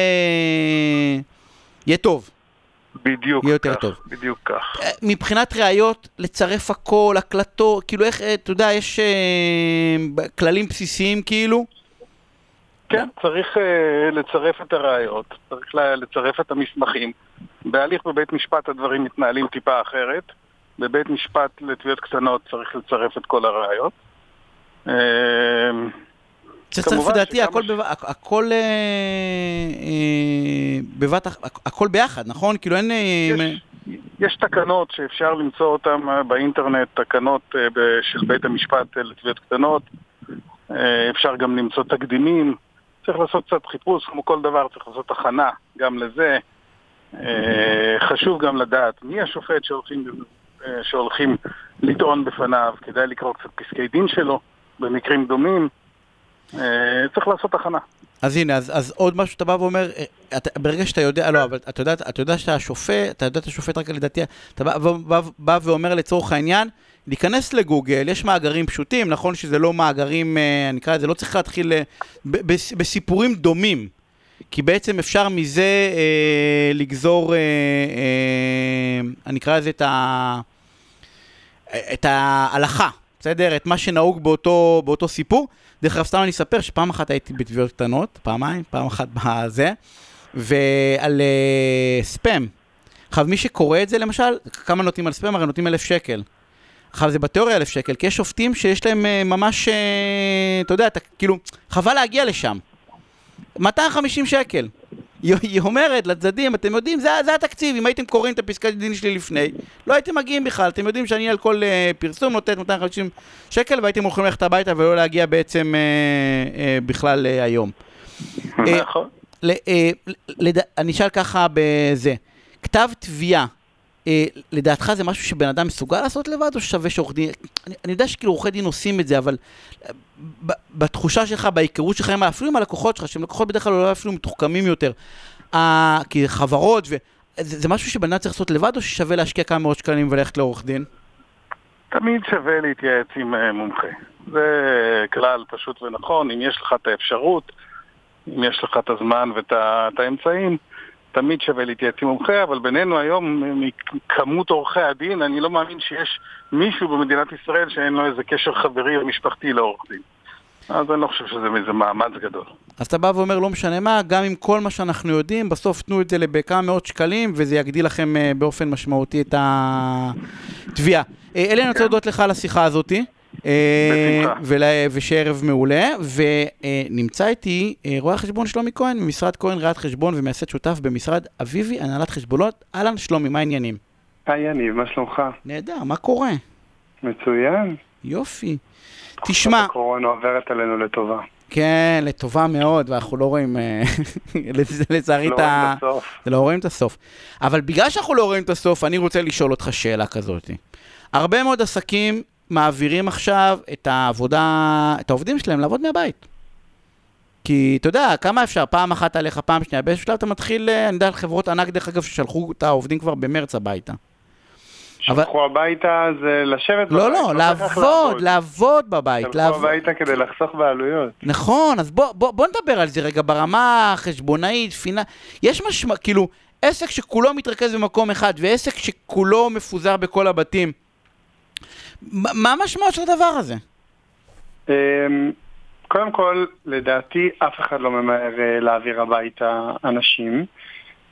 יהיה טוב. בדיוק יהיה יותר כך, טוב. בדיוק כך. אה, מבחינת ראיות, לצרף הכל, הקלטות, כאילו איך, אה, אתה יודע, יש אה, כללים בסיסיים כאילו? כן, צריך uh, לצרף את הראיות, צריך לצרף את המסמכים. בהליך בבית משפט הדברים מתנהלים טיפה אחרת. בבית משפט לתביעות קטנות צריך לצרף את כל הראיות. Uh, צריך לדעתי הכל, ש... הכל, אה, אה, בבת, הכל ביחד, נכון? כאילו אין... אה, יש, יש תקנות שאפשר למצוא אותן באינטרנט, תקנות של בית המשפט לתביעות קטנות, אפשר גם למצוא תקדימים, צריך לעשות קצת חיפוש, כמו כל דבר צריך לעשות הכנה גם לזה. חשוב גם לדעת מי השופט שהולכים, שהולכים לטעון בפניו, כדאי לקרוא קצת פסקי דין שלו במקרים דומים. אה, צריך לעשות הכנה. אז הנה, אז, אז עוד משהו שאתה בא ואומר, אה, אתה, ברגע שאתה יודע, לא, אבל אתה יודע, אתה יודע שאתה השופט, אתה יודע את השופט רק לדעתי, אתה בא, בא, בא ואומר לצורך העניין, להיכנס לגוגל, יש מאגרים פשוטים, נכון שזה לא מאגרים, אה, אני אקרא לזה, לא צריך להתחיל בסיפורים דומים, כי בעצם אפשר מזה אה, לגזור, אה, אה, אני אקרא לזה את, ה, את ההלכה, בסדר? את מה שנהוג באותו, באותו סיפור. דרך אגב, סתם אני אספר שפעם אחת הייתי בתביעות קטנות, פעמיים, פעם אחת בזה, ועל uh, ספאם. עכשיו, מי שקורא את זה למשל, כמה נותנים על ספאם? הרי נותנים אלף שקל. עכשיו, זה בתיאוריה אלף שקל, כי יש שופטים שיש להם uh, ממש, uh, אתה יודע, אתה, כאילו, חבל להגיע לשם. 250 שקל. היא אומרת לצדדים, אתם יודעים, זה, זה התקציב, אם הייתם קוראים את הפסקת דין שלי לפני, לא הייתם מגיעים בכלל, אתם יודעים שאני על כל uh, פרסום נותנת 250 שקל והייתם הולכים ללכת הביתה ולא להגיע בעצם uh, uh, בכלל uh, היום. נכון. אני אשאל ככה בזה, כתב תביעה, לדעתך זה משהו שבן אדם מסוגל לעשות לבד או שווה שעורך דין, אני, אני יודע שכאילו עורכי דין עושים את זה, אבל בתחושה שלך, בהיכרות שלך, אפילו עם הלקוחות שלך, שהם לקוחות בדרך כלל אפילו מתוחכמים יותר, אה, כי חברות, ו... זה, זה משהו שבן אדם צריך לעשות לבד, או ששווה להשקיע כמה מאות שקלים וללכת לעורך דין? תמיד שווה להתייעץ עם uh, מומחה. זה כלל פשוט ונכון, אם יש לך את האפשרות, אם יש לך את הזמן ואת האמצעים, תמיד שווה להתייעץ עם מומחה, אבל בינינו היום, מכמות עורכי הדין, אני לא מאמין שיש מישהו במדינת ישראל שאין לו איזה קשר חברי או משפחתי לעורך דין. אז אני לא חושב שזה איזה מאמץ גדול. אז אתה בא ואומר, לא משנה מה, גם עם כל מה שאנחנו יודעים, בסוף תנו את זה בכמה מאות שקלים, וזה יגדיל לכם uh, באופן משמעותי את התביעה. אלי, אני רוצה להודות לך על השיחה הזאתי. ושיהיה ערב מעולה, ונמצא איתי רואה החשבון שלומי כהן ממשרד כהן ראיית חשבון ומייסד שותף במשרד אביבי, הנהלת חשבונות. אהלן, שלומי, מה העניינים? היי יניב, מה שלומך? נהדר, מה קורה? מצוין. יופי. תשמע... הקורונה עוברת עלינו לטובה. כן, לטובה מאוד, ואנחנו לא רואים, לצערי, את ה... לא רואים את הסוף. אבל בגלל שאנחנו לא רואים את הסוף, אני רוצה לשאול אותך שאלה כזאת. הרבה מאוד עסקים מעבירים עכשיו את העבודה, את העובדים שלהם לעבוד מהבית. כי אתה יודע, כמה אפשר, פעם אחת עליך, פעם שנייה, באיזשהו שלב אתה מתחיל, אה, אני יודע על חברות ענק, דרך אגב, ששלחו את העובדים כבר במרץ הביתה. שלחו אבל... הביתה זה לשבת לא, בבית. לא, לא, לעבוד, לעבוד בבית. שלחו לעב... הביתה כדי לחסוך בעלויות. נכון, אז בוא, בוא, בוא נדבר על זה רגע ברמה החשבונאית, פינה... יש משמע, כאילו, עסק שכולו מתרכז במקום אחד, ועסק שכולו מפוזר בכל הבתים, מה המשמעות של הדבר הזה? אמ, קודם כל, לדעתי אף אחד לא ממהר אה, להעביר הביתה אנשים.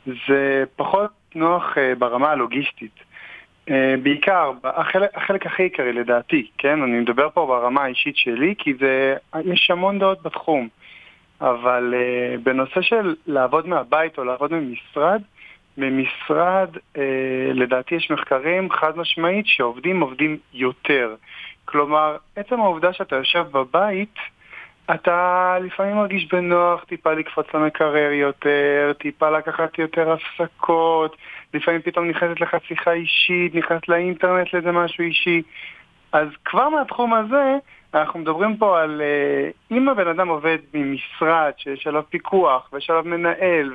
זה פחות נוח אה, ברמה הלוגיסטית. אה, בעיקר, החלק, הכי עיקרי לדעתי, כן? אני מדבר פה ברמה האישית שלי, כי זה, יש המון דעות בתחום. אבל בנושא של לעבוד מהבית או לעבוד ממשרד, ממשרד, אה, לדעתי יש מחקרים חד משמעית שעובדים עובדים יותר. כלומר, עצם העובדה שאתה יושב בבית, אתה לפעמים מרגיש בנוח טיפה לקפוץ למקרר יותר, טיפה לקחת יותר הפסקות, לפעמים פתאום נכנסת לך שיחה אישית, נכנסת לאינטרנט לאיזה משהו אישי. אז כבר מהתחום הזה, אנחנו מדברים פה על אם הבן אדם עובד ממשרד שיש עליו פיקוח ויש עליו מנהל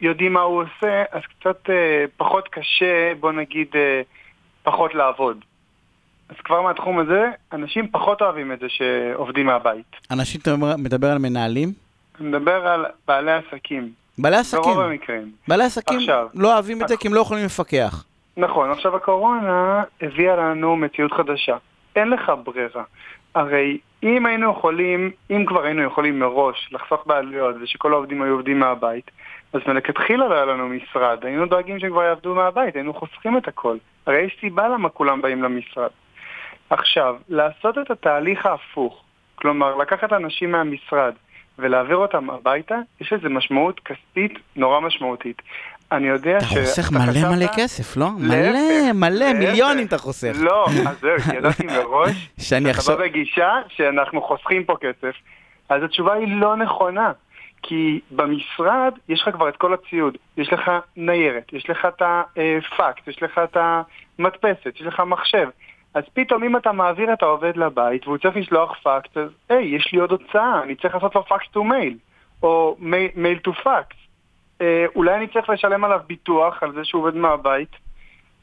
ויודעים מה הוא עושה, אז קצת פחות קשה, בוא נגיד, פחות לעבוד. אז כבר מהתחום הזה, אנשים פחות אוהבים את זה שעובדים מהבית. אנשים, אתה מדבר על מנהלים? אני מדבר על בעלי עסקים. בעלי עסקים. ברוב המקרים. בעלי עסקים עכשיו, לא אוהבים את זה כי הם לא יכולים לפקח. נכון, עכשיו הקורונה הביאה לנו מציאות חדשה. אין לך ברירה. הרי אם היינו יכולים, אם כבר היינו יכולים מראש לחסוך בעלויות ושכל העובדים היו עובדים מהבית, אז מלכתחילה לא היה לנו משרד, היינו דואגים שהם כבר יעבדו מהבית, היינו חוסכים את הכל. הרי יש סיבה למה כולם באים למשרד. עכשיו, לעשות את התהליך ההפוך, כלומר לקחת אנשים מהמשרד ולהעביר אותם הביתה, יש לזה משמעות כספית נורא משמעותית. אני יודע ש... אתה חוסך מלא מלא כסף, לא? מלא, מלא, מיליונים אתה חוסך. לא, אז זהו, ידעתי מראש, שאני אחשוב... אתה בגישה שאנחנו חוסכים פה כסף, אז התשובה היא לא נכונה. כי במשרד יש לך כבר את כל הציוד. יש לך ניירת, יש לך את הפקס, יש לך את המדפסת, יש לך מחשב. אז פתאום אם אתה מעביר את העובד לבית והוא צריך לשלוח פקס, אז היי, יש לי עוד הוצאה, אני צריך לעשות לו fax to mail, או mail to fax. אולי אני צריך לשלם עליו ביטוח על זה שהוא עובד מהבית.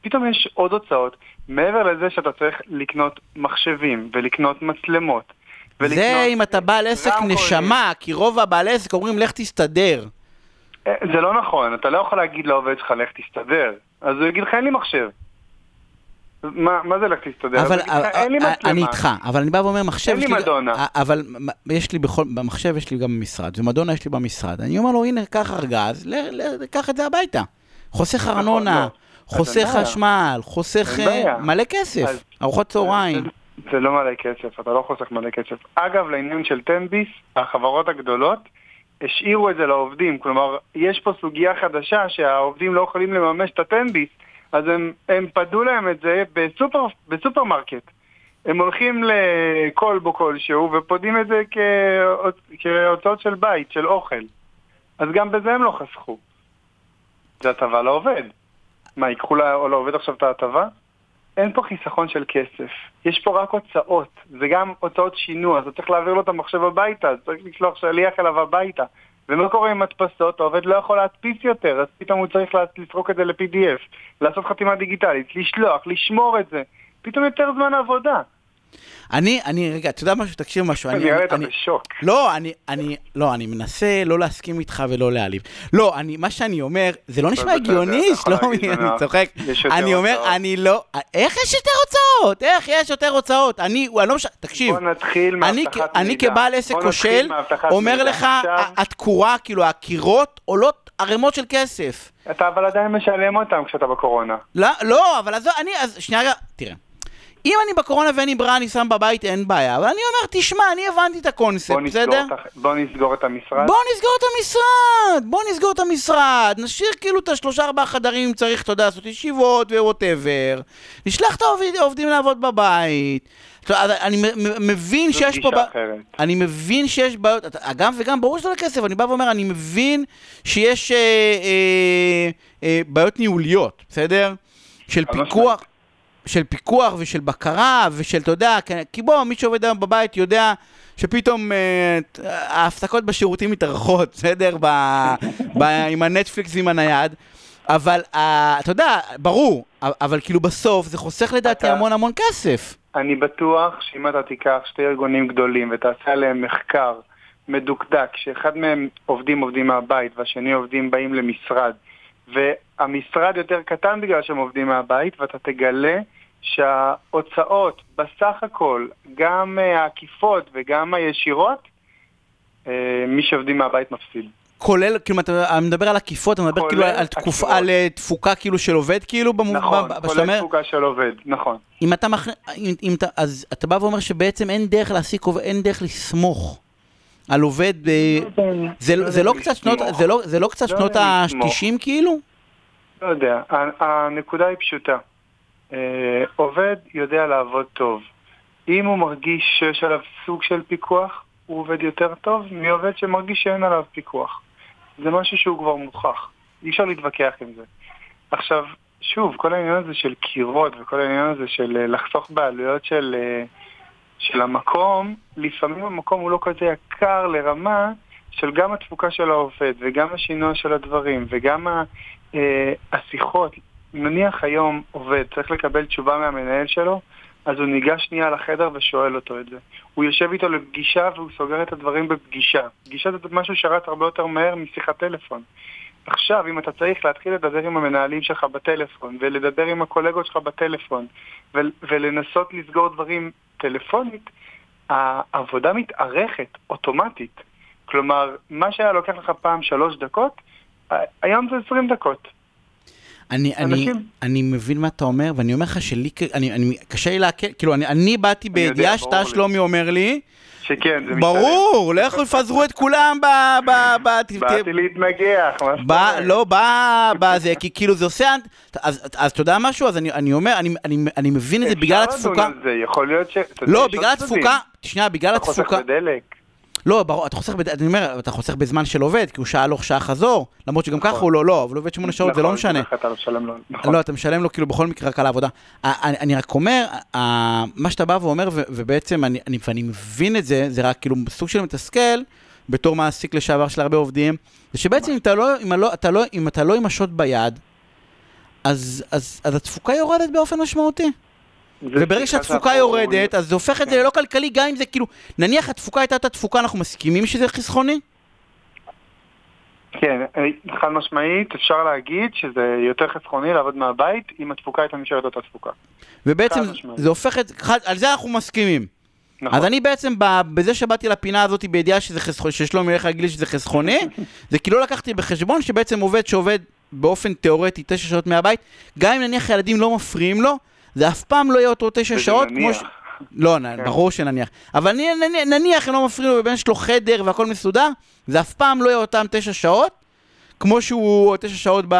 פתאום יש עוד הוצאות, מעבר לזה שאתה צריך לקנות מחשבים ולקנות מצלמות. זה אם אתה בעל עסק נשמה, כי רוב הבעלי עסק אומרים לך תסתדר. אה, זה לא נכון, אתה לא יכול להגיד לעובד שלך לך תסתדר. אז הוא יגיד לך אין לי מחשב. מה, מה זה לך תסתדר? אבל אין לי מצלמה. אני איתך, אבל אני בא ואומר, מחשב. אין לי מדונה. אבל יש לי בכל, במחשב יש לי גם במשרד, ומדונה יש לי במשרד. אני אומר לו, הנה, קח ארגז, קח את זה הביתה. חוסך נכון, ארנונה, לא. חוסך חשמל, חוסך אה, מלא כסף, ארוחות צהריים. זה לא מלא כסף, אתה לא חוסך מלא כסף. אגב, לעניין של תן-ביס, החברות הגדולות השאירו את זה לעובדים. כלומר, יש פה סוגיה חדשה שהעובדים לא יכולים לממש את התן-ביס. אז הם, הם פדו להם את זה בסופר, בסופרמרקט. הם הולכים לכלבו כלשהו ופודים את זה כהוצאות של בית, של אוכל. אז גם בזה הם לא חסכו. זה הטבה לעובד. מה, ייקחו לעובד עכשיו את ההטבה? אין פה חיסכון של כסף. יש פה רק הוצאות. זה גם הוצאות שינוע, אז אתה צריך להעביר לו את המחשב הביתה, אז צריך לשלוח שליח אליו הביתה. ומה קורה עם מדפסות? העובד לא יכול להדפיס יותר, אז פתאום הוא צריך לסרוק את זה ל-PDF, לעשות חתימה דיגיטלית, לשלוח, לשמור את זה. פתאום יותר זמן עבודה. אני, אני, רגע, אתה יודע משהו? תקשיב משהו. אני רואה אתה בשוק. לא, אני, אני, לא, אני מנסה לא להסכים איתך ולא להעליב. לא, אני, מה שאני אומר, זה לא נשמע הגיוני, שלומי, אני צוחק. אני אומר, אני לא, איך יש יותר הוצאות? איך יש יותר הוצאות? אני, אני לא משנה, תקשיב. בוא נתחיל מהבטחת מידע. אני כבעל עסק כושל, אומר לך, התקורה, כאילו, הקירות עולות ערימות של כסף. אתה אבל עדיין משלם אותם כשאתה בקורונה. לא, לא, אבל אז אני, אז שנייה תראה. אם אני בקורונה ואין לי ברירה, אני שם בבית, אין בעיה. אבל אני אומר, תשמע, אני הבנתי את הקונספט, בסדר? בוא נסגור את המשרד. בוא נסגור את המשרד, בוא נסגור את המשרד. נשאיר כאילו את השלושה ארבעה חדרים אם צריך, אתה יודע, לעשות ישיבות וווטאבר. נשלח את העובדים לעבוד בבית. אני מבין שיש פה... אני מבין שיש בעיות, גם וגם ברור שזה לא כסף, אני בא ואומר, אני מבין שיש אה, אה, אה, בעיות ניהוליות, בסדר? של פיקוח. של פיקוח ושל בקרה ושל, אתה יודע, כי בוא, מי שעובד היום בבית יודע שפתאום אה, ההפסקות בשירותים מתארחות, בסדר? ב, ב, עם הנטפליקס ועם הנייד. אבל אה, אתה יודע, ברור, אבל כאילו בסוף זה חוסך לדעתי אתה... המון המון כסף. אני בטוח שאם אתה תיקח שתי ארגונים גדולים ותעשה עליהם מחקר מדוקדק, שאחד מהם עובדים עובדים מהבית והשני עובדים באים למשרד, והמשרד יותר קטן בגלל שהם עובדים מהבית, ואתה תגלה שההוצאות בסך הכל, גם העקיפות וגם הישירות, אה, מי שעובדים מהבית מפסיד. כולל, כאילו, אתה מדבר על עקיפות, אתה מדבר כאילו על, תקופ, על אה, תפוקה כאילו של עובד, כאילו, במוב... נכון, ב, כולל אומר, תפוקה של עובד, נכון. אם אתה מכ... אם, אם אתה, אז אתה בא ואומר שבעצם אין דרך להעסיק עובד, אין דרך לסמוך על עובד, ב... זה, לא קצת שנות, זה לא, זה לא קצת לא שנות ה-90 כאילו? לא יודע, הנקודה היא פשוטה. אה, עובד יודע לעבוד טוב. אם הוא מרגיש שיש עליו סוג של פיקוח, הוא עובד יותר טוב מעובד שמרגיש שאין עליו פיקוח. זה משהו שהוא כבר מוכח. אי אפשר להתווכח עם זה. עכשיו, שוב, כל העניין הזה של קירות וכל העניין הזה של אה, לחסוך בעלויות של, אה, של המקום, לפעמים המקום הוא לא כזה יקר לרמה של גם התפוקה של העובד וגם השינוע של הדברים וגם אה, השיחות. נניח היום עובד צריך לקבל תשובה מהמנהל שלו, אז הוא ניגש שנייה לחדר ושואל אותו את זה. הוא יושב איתו לפגישה והוא סוגר את הדברים בפגישה. פגישה זה משהו שרץ הרבה יותר מהר משיחת טלפון. עכשיו, אם אתה צריך להתחיל לדבר עם המנהלים שלך בטלפון, ולדבר עם הקולגות שלך בטלפון, ולנסות לסגור דברים טלפונית, העבודה מתארכת אוטומטית. כלומר, מה שהיה לוקח לך פעם שלוש דקות, היום זה עשרים דקות. אני, אני, אני מבין מה אתה אומר, ואני אומר לך שלי, אני, אני, קשה לי לעכל, כאילו, אני, אני באתי בידיעה שאתה שלומי אומר לי, שכן, זה ברור, לכו יפזרו את כולם ב... ב... ב... באתי להתנגח, מה שאתה אומר. לא, בזה, כי כאילו זה עושה... אז אתה יודע משהו? אז אני אומר, אני מבין את זה בגלל התפוקה. אפשר לדון על זה, יכול להיות ש... לא, בגלל התפוקה, שנייה, בגלל התפוקה. אתה חוסך בדלק. לא, ברור, אתה חוסך, אני אומר, אתה חוסך בזמן של עובד, כי הוא שעה הלוך, שעה חזור, למרות שגם ככה נכון. הוא לא, לא, אבל הוא עובד שמונה שעות, זה לא נכון, משנה. נכון. לא, אתה משלם לו כאילו בכל מקרה רק על העבודה. אני רק אומר, מה שאתה בא ואומר, ובעצם אני מבין את זה, זה רק כאילו סוג של מתסכל, בתור מעסיק לשעבר של הרבה עובדים, זה שבעצם אם אתה לא, לא, אם אתה לא עם השוט ביד, אז התפוקה יורדת באופן משמעותי. וברגע שהתפוקה יורדת, אז זה הופך את זה ללא כלכלי, גם אם זה כאילו, נניח התפוקה הייתה אותה תפוקה, אנחנו מסכימים שזה חסכוני? כן, חד משמעית, אפשר להגיד שזה יותר חסכוני לעבוד מהבית, אם התפוקה הייתה נשארת אותה תפוקה. ובעצם זה הופך את, על זה אנחנו מסכימים. נכון. אז אני בעצם, בזה שבאתי לפינה הזאת בידיעה שזה חסכוני, ששלומי ילך להגיד לי שזה חסכוני, זה כאילו לקחתי בחשבון שבעצם עובד שעובד באופן תיאורטי תשע שעות מהבית, גם אם נניח ילדים לא מפריעים לו, זה אף פעם לא יהיה אותו תשע שעות כמו ש... לא, כן. ברור שנניח. אבל נניח הם לא מפריעו לו, יש לו חדר והכל מסודר, זה אף פעם לא יהיה אותם תשע שעות, כמו שהוא תשע שעות ב...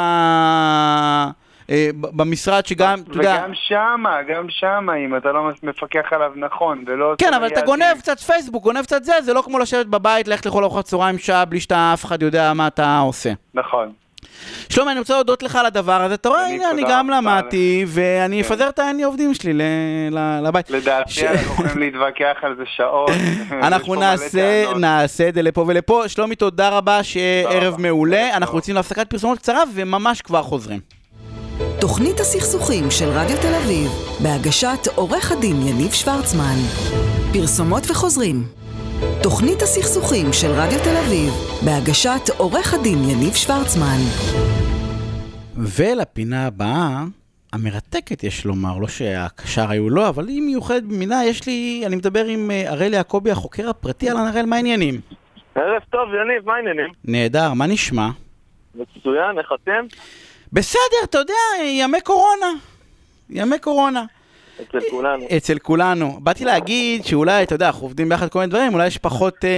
אה, במשרד שגם, אתה יודע... וגם שמה, גם שמה, אם אתה לא מפקח עליו נכון, ולא... כן, אבל אתה גונב קצת פייסבוק, גונב קצת זה, זה לא כמו לשבת בבית, ללכת לאכול ארוחת צהריים שעה בלי שאתה אף אחד יודע מה אתה עושה. נכון. שלומי, אני רוצה להודות לך על הדבר הזה. אתה רואה, הנה, אני גם למדתי, ואני כן. אפזר את העני עובדים שלי לבית. לדעתי אנחנו יכולים להתווכח על זה שעות. אנחנו נעשה את זה לפה ולפה. שלומי, תודה רבה, שערב מעולה. אנחנו יוצאים להפסקת פרסומות קצרה, וממש כבר חוזרים. תוכנית הסכסוכים של רדיו תל אביב, בהגשת עורך הדין יניב שוורצמן. פרסומות וחוזרים. תוכנית הסכסוכים של רדיו תל אביב, בהגשת עורך הדין יניב שוורצמן. ולפינה הבאה, המרתקת יש לומר, לא שהקשר היו לו, אבל היא מיוחדת במינה, יש לי, אני מדבר עם אה, הראל יעקבי, החוקר הפרטי, אהלן הראל, מה העניינים? ערב טוב, יניב, מה העניינים? נהדר, מה נשמע? מצוין, איך אתם? בסדר, אתה יודע, ימי קורונה. ימי קורונה. אצל כולנו. אצל כולנו. באתי להגיד שאולי, אתה יודע, אנחנו עובדים ביחד כל מיני דברים, אולי יש פחות אה,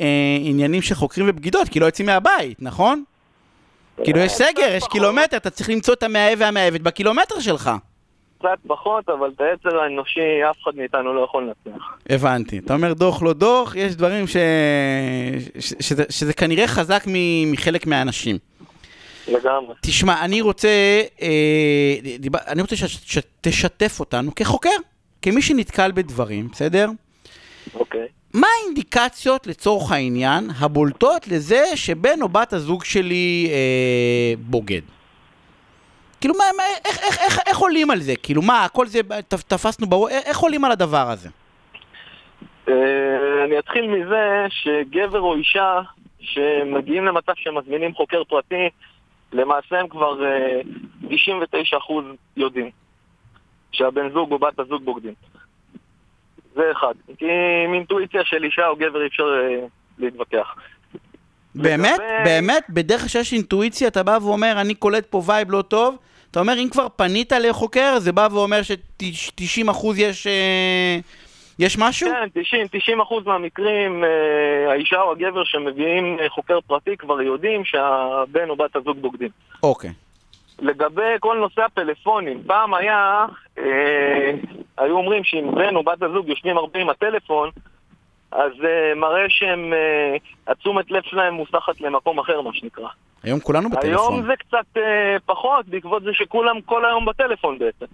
אה, עניינים של חוקרים ובגידות, כי לא יוצאים מהבית, נכון? כאילו יש סגר, יש קילומטר, אתה צריך למצוא את המאהב והמאהבת בקילומטר שלך. קצת פחות, אבל את היצר האנושי אף אחד מאיתנו לא יכול לנצח. הבנתי. אתה אומר דוח לא דוח, יש דברים ש... ש... שזה, שזה כנראה חזק מחלק מהאנשים. לגמרי. תשמע, אני רוצה, אה, דיבר, אני רוצה שתשתף אותנו כחוקר, כמי שנתקל בדברים, בסדר? אוקיי. מה האינדיקציות לצורך העניין הבולטות לזה שבן או בת הזוג שלי אה, בוגד? כאילו, מה, מה, איך, איך, איך, איך עולים על זה? כאילו, מה, הכל זה, תפסנו ברור, איך עולים על הדבר הזה? אה, אני אתחיל מזה שגבר או אישה שמגיעים למצב שמזמינים חוקר פרטי, למעשה הם כבר 99% אה, יודעים שהבן זוג או בת הזוג בוגדים. זה אחד. כי עם אינטואיציה של אישה או גבר אי אפשר אה, להתווכח. באמת? לגבי... באמת? בדרך שיש אינטואיציה אתה בא ואומר, אני קולט פה vibe לא טוב, אתה אומר, אם כבר פנית לחוקר, זה בא ואומר ש-90% יש... אה, יש משהו? כן, 90, 90 אחוז מהמקרים, אה, האישה או הגבר שמביאים אה, חוקר פרטי כבר יודעים שהבן או בת הזוג בוגדים. אוקיי. לגבי כל נושא הפלאפונים, פעם היה, אה, היו אומרים שאם בן או בת הזוג יושבים הרבה עם הטלפון, אז אה, מראה שהם, אה, התשומת לב שלהם מוסחת למקום אחר, מה שנקרא. היום כולנו בטלפון. היום זה קצת אה, פחות, בעקבות זה שכולם כל היום בטלפון בעצם.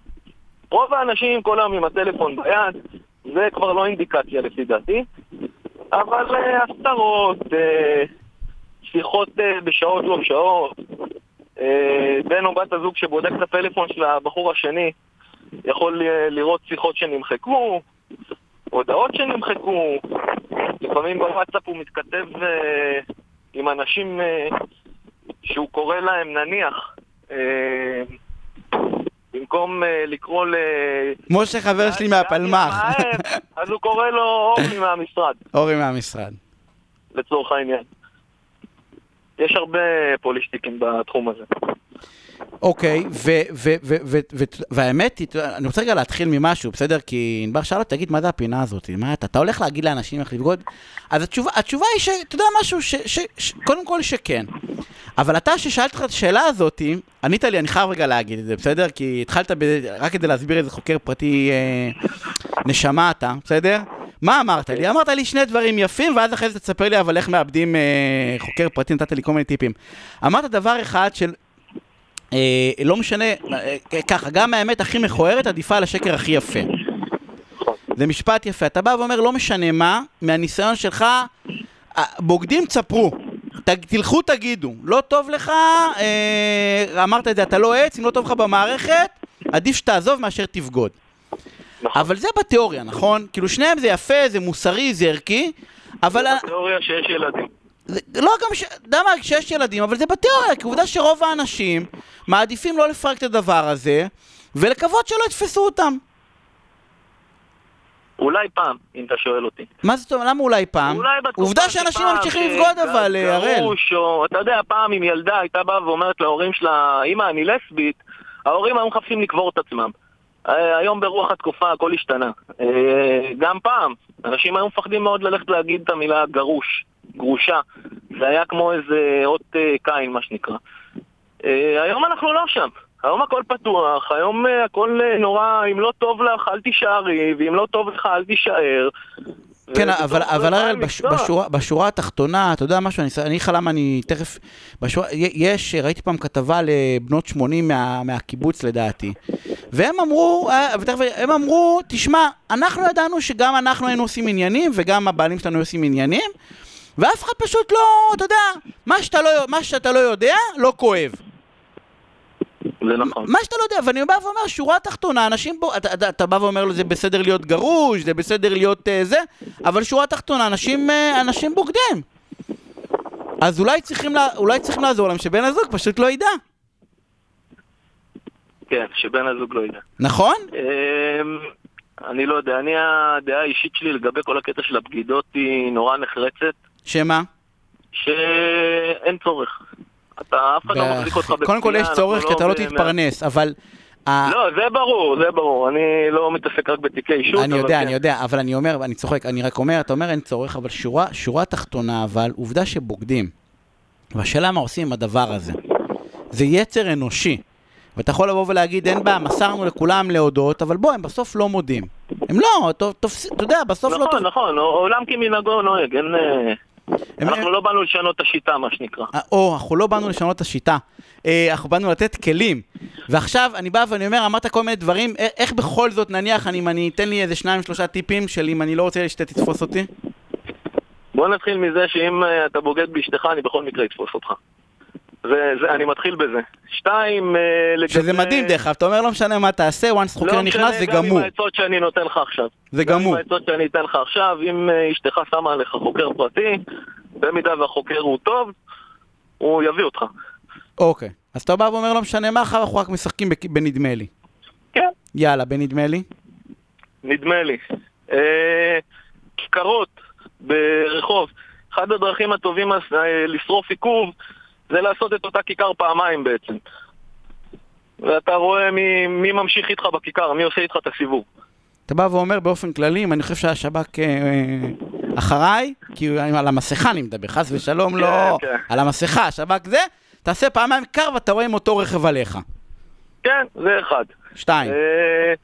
רוב האנשים כל היום עם הטלפון ביד, זה כבר לא אינדיקציה לפי דעתי, אבל הסתרות, שיחות בשעות לא שעות, בן או בת הזוג שבודק את הפלאפון של הבחור השני יכול לראות שיחות שנמחקו, הודעות שנמחקו, לפעמים בוואטסאפ הוא מתכתב עם אנשים שהוא קורא להם נניח במקום uh, לקרוא ל... משה חבר שלי מהפלמ"ח. אז הוא קורא לו אורי מהמשרד. אורי מהמשרד. לצורך העניין. יש הרבה פולישטיקים בתחום הזה. אוקיי, והאמת היא, אני רוצה רגע להתחיל ממשהו, בסדר? כי ענבר שאל אותי, תגיד, מה זה הפינה הזאת? מה אתה, אתה הולך להגיד לאנשים איך לבגוד? אז התשובה, התשובה היא שאתה יודע משהו, ש, ש, ש, קודם כל שכן. אבל אתה, ששאלת לך את השאלה הזאת, ענית לי, אני חייב רגע להגיד את זה, בסדר? כי התחלת ב, רק כדי להסביר איזה חוקר פרטי אה, נשמה אתה, בסדר? מה אמרת לי? אמרת לי שני דברים יפים, ואז אחרי זה תספר לי אבל איך מאבדים אה, חוקר פרטי, נתת לי כל מיני טיפים. אמרת דבר אחד של אה, לא משנה, אה, ככה, גם האמת הכי מכוערת עדיפה על השקר הכי יפה. זה משפט יפה. אתה בא ואומר, לא משנה מה, מהניסיון שלך, בוגדים תספרו. תלכו תגידו, לא טוב לך, אה, אמרת את זה, אתה לא עץ, אם לא טוב לך במערכת, עדיף שתעזוב מאשר תבגוד. נכון. אבל זה בתיאוריה, נכון? כאילו שניהם זה יפה, זה מוסרי, זה ערכי, אבל... זה בתיאוריה שיש ילדים. זה, לא גם, ש... אתה יודע מה, כשיש ילדים, אבל זה בתיאוריה, כי עובדה שרוב האנשים מעדיפים לא לפרק את הדבר הזה, ולקוות שלא יתפסו אותם. אולי פעם, אם אתה שואל אותי. מה זאת אומרת? למה אולי פעם? אולי בתקופה עובדה שאנשים ממשיכים לבגוד אבל, הראל. או, אתה יודע, פעם אם ילדה הייתה באה ואומרת להורים שלה, אמא, אני לסבית, ההורים היו מחפשים לקבור את עצמם. אה, היום ברוח התקופה הכל השתנה. אה, גם פעם, אנשים היו מפחדים מאוד ללכת להגיד את המילה גרוש, גרושה. זה היה כמו איזה אות אה, קין, מה שנקרא. היום אנחנו לא שם. היום הכל פתוח, היום הכל נורא, אם לא טוב לך אל תישארי, ואם לא טוב לך אל תישאר. כן, אבל, אבל בש, בשורה, בשורה התחתונה, אתה יודע משהו, אני לך למה אני תכף... בשורה, יש, ראיתי פעם כתבה לבנות 80 מה, מהקיבוץ לדעתי, והם אמרו, אה, ותכף, הם אמרו, תשמע, אנחנו ידענו שגם אנחנו היינו עושים עניינים, וגם הבעלים שלנו עושים עניינים, ואף אחד פשוט לא, אתה יודע, מה שאתה לא, מה שאתה לא יודע, לא כואב. זה נכון. מה שאתה לא יודע, ואני בא ואומר, שורה תחתונה, אנשים פה, אתה, אתה, אתה בא ואומר לו, זה בסדר להיות גרוש, זה בסדר להיות uh, זה, אבל שורה תחתונה, אנשים, uh, אנשים בוגדים. אז אולי צריכים, לה, אולי צריכים לעזור להם שבן הזוג פשוט לא ידע. כן, שבן הזוג לא ידע. נכון? אמ, אני לא יודע, אני הדעה האישית שלי לגבי כל הקטע של הבגידות היא נורא נחרצת. שמה? שאין צורך. אתה, אף אחד לא מחזיק אותך בפנייה. קודם כל יש צורך כי לא אתה לא תתפרנס, אבל... לא, זה ברור, זה ברור. אני לא מתעסק רק בתיקי אישות. אני יודע, אני כן. יודע, אבל אני אומר, אני צוחק, אני רק אומר, אתה אומר אין צורך, אבל שורה תחתונה, אבל עובדה שבוגדים. והשאלה מה עושים עם הדבר הזה. זה יצר אנושי. ואתה יכול לבוא ולהגיד, אין בעיה, מסרנו לכולם להודות, אבל בוא, הם בסוף לא מודים. הם לא, אתה יודע, בסוף לא... נכון, נכון, עולם כמנהגו נוהג, אין... אה, אנחנו לא באנו לשנות את השיטה, מה שנקרא. אה, או, אנחנו לא באנו לשנות את השיטה. אה, אנחנו באנו לתת כלים. ועכשיו אני בא ואני אומר, אמרת כל מיני דברים, איך בכל זאת, נניח, אני אתן לי איזה שניים, שלושה טיפים של אם אני לא רוצה שאתה תתפוס אותי? בוא נתחיל מזה שאם אתה בוגד באשתך, אני בכל מקרה אתפוס אותך. זה, זה, אני מתחיל בזה. שתיים, אה, לגבי... שזה מדהים דרך אגב, אתה אומר לא משנה מה תעשה, once חוקר לא נכנס זה גמור. לא משנה, גם עם העצות שאני נותן לך עכשיו. זה גמור. גם עם העצות שאני אתן לך עכשיו, אם אה, אשתך שמה עליך חוקר פרטי, במידה והחוקר הוא טוב, הוא יביא אותך. אוקיי, אז אתה בא ואומר לא משנה מה, אחר אנחנו רק משחקים בנדמה לי. כן. יאללה, בנדמה לי. נדמה לי. אה, כיכרות ברחוב. אחד הדרכים הטובים לשרוף עיכוב זה לעשות את אותה כיכר פעמיים בעצם. ואתה רואה מי, מי ממשיך איתך בכיכר, מי עושה איתך את הסיבוב. אתה בא ואומר באופן כללי, אם אני חושב שהשב"כ אה, אחריי, כי על המסכה אני מדבר, חס ושלום כן, לא, כן. על המסכה, השב"כ זה, תעשה פעמיים כיכר ואתה רואה עם אותו רכב עליך. כן, זה אחד. שתיים. אה,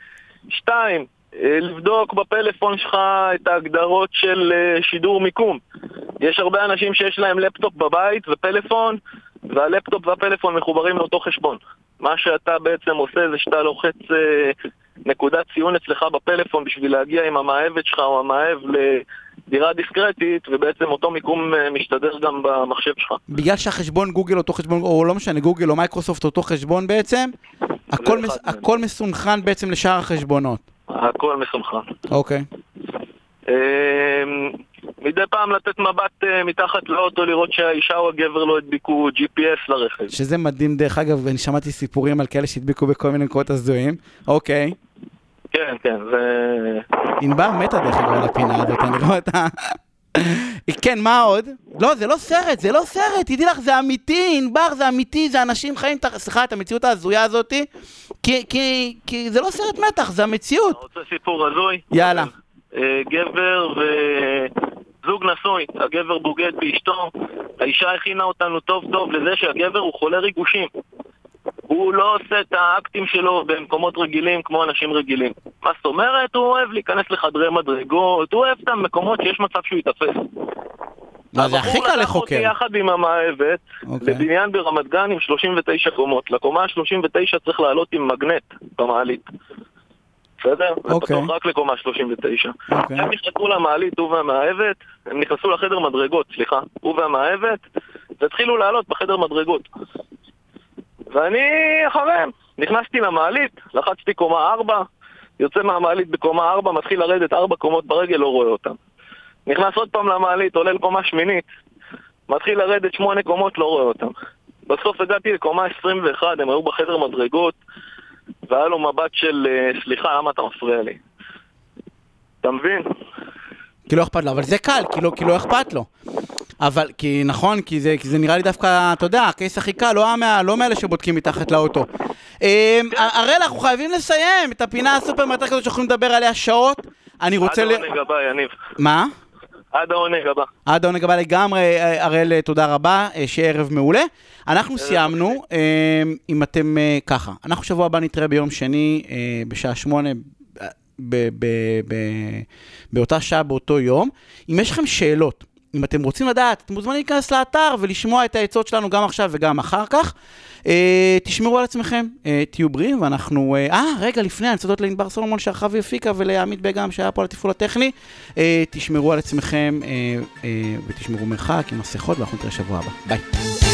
שתיים, אה, לבדוק בפלאפון שלך את ההגדרות של אה, שידור מיקום. יש הרבה אנשים שיש להם לפטופ בבית ופלאפון, והלפטופ והפלאפון מחוברים לאותו חשבון. מה שאתה בעצם עושה זה שאתה לוחץ נקודת ציון אצלך בפלאפון בשביל להגיע עם המאהבת שלך או המאהב לדירה דיסקרטית, ובעצם אותו מיקום אה, משתדר גם במחשב שלך. בגלל שהחשבון גוגל אותו חשבון, או לא משנה, גוגל או מייקרוסופט אותו חשבון בעצם, הכל, מס, הכל מסונכן בעצם לשאר החשבונות. הכל מסונכן. אוקיי. אמ, מדי פעם לתת מבט אה, מתחת לאוטו, לראות שהאישה או הגבר לא הדביקו GPS לרכב. שזה מדהים, דרך אגב, אני שמעתי סיפורים על כאלה שהדביקו בכל מיני מקומות הזויים. אוקיי. כן, כן, זה... ענבר מתה דרך אגב על הפינה הזאת, אני רואה אותה. כן, מה עוד? לא, זה לא סרט, זה לא סרט, תדעי לך, זה אמיתי, ענבר, זה אמיתי, זה אנשים חיים, סליחה, את המציאות ההזויה הזאתי, כי, כי, כי זה לא סרט מתח, זה המציאות. רוצה סיפור הזוי? יאללה. אה, גבר וזוג נשוי, הגבר בוגד באשתו, האישה הכינה אותנו טוב טוב לזה שהגבר הוא חולה ריגושים. הוא לא עושה את האקטים שלו במקומות רגילים כמו אנשים רגילים. מה זאת אומרת? הוא אוהב להיכנס לחדרי מדרגות, הוא אוהב את המקומות שיש מצב שהוא ייתפס. מה זה הכי קל לחוקר. הבחור לקח אותי יחד עם המאהבת okay. אוקיי. לבניין ברמת גן עם 39 קומות. לקומה ה-39 צריך לעלות עם מגנט במעלית. בסדר? זה פתוח אוקיי. רק לקומה 39. אוקיי. הם נכנסו למעלית, הוא והמאהבת, הם נכנסו לחדר מדרגות, סליחה, הוא והמאהבת, והתחילו לעלות בחדר מדרגות. ואני אחריהם. נכנסתי למעלית, לחצתי קומה 4, יוצא מהמעלית בקומה 4, מתחיל לרדת 4 קומות ברגל, לא רואה אותם. נכנס עוד פעם למעלית, עולה לקומה שמינית, מתחיל לרדת 8 קומות, לא רואה אותם. בסוף הגעתי לקומה 21, הם היו בחדר מדרגות, והיה לו מבט של, אה, סליחה, למה אתה מפריע לי? אתה מבין? כי לא אכפת לו, אבל זה קל, כי לא, לא אכפת לו. אבל, כי נכון, כי זה, כי זה נראה לי דווקא, אתה יודע, הקייס הכי קל, לא, מה, לא מאלה שבודקים מתחת לאוטו. אמ, הראל, אנחנו חייבים לסיים את הפינה הסופר מרתקת הזאת שיכולים לדבר עליה שעות. אני רוצה... עד העונג הבא, יניב. מה? עד העונג הבא. עד העונג הבא לגמרי, הראל, תודה רבה, אה, שיהיה ערב מעולה. אנחנו סיימנו, אמ, אם אתם אה, ככה, אנחנו שבוע הבא נתראה ביום שני אה, בשעה שמונה. באותה שעה, באותו יום. אם יש לכם שאלות, אם אתם רוצים לדעת, אתם מוזמנים להיכנס לאתר ולשמוע את העצות שלנו גם עכשיו וגם אחר כך. אה, תשמרו על עצמכם, אה, תהיו בריאים, ואנחנו... אה, אה רגע, לפני, אני רוצה להודות לענבר סולומון שערכה והפיקה ולעמית בגם שהיה פה על התפעול הטכני. אה, תשמרו על עצמכם אה, אה, ותשמרו מרחק עם מסכות, ואנחנו נתראה שבוע הבא. ביי.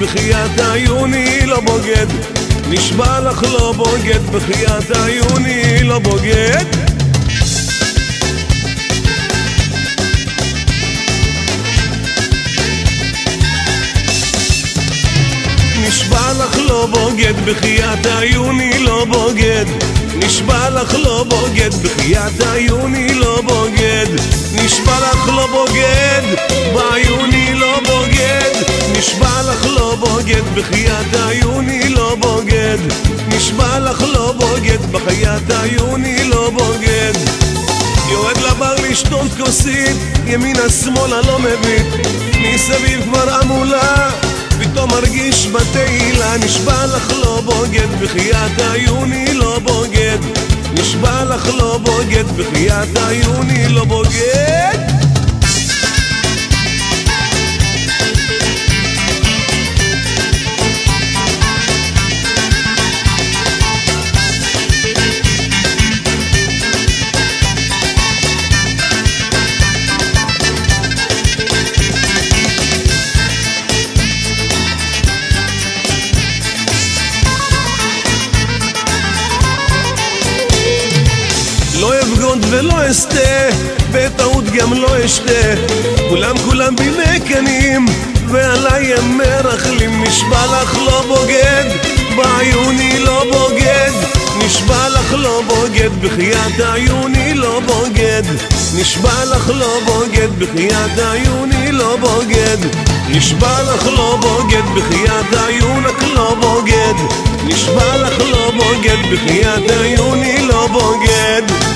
בחייאת עיוני לא בוגד. נשבע לך לא בוגד בחייאת עיוני לא בוגד. נשבע לך לא בוגד בחייאת עיוני לא בוגד נשבע לך לא בוגד, בחייאת עיוני לא בוגד. נשבע לך לא בוגד, בעיוני לא בוגד. נשבע לך לא בוגד, בחייאת עיוני לא בוגד. נשבע לך לא בוגד, בחייאת עיוני לא בוגד. יורד לבר לשתות כוסית, ימינה שמאלה לא מביט. מסביב כבר עמולה פתאום מרגיש בתהילה נשבע לך לא בוגד בחייאת עיוני לא בוגד. נשבע לך לא בוגד, בחיית עיוני לא בוגד גם לא אשתה. כולם כולם בי מקנאים, ועליי הם מרכלים. נשבע לך לא בוגד, בעיוני לא בוגד. נשבע לך לא בוגד, בחייאת עיוני לא בוגד. נשבע לך לא בוגד, בחייאת עיוני לא בוגד. נשבע לך לא בוגד, בחייאת עיונק לא בוגד. נשבע לך לא בוגד, בחייאת עיוני לא בוגד.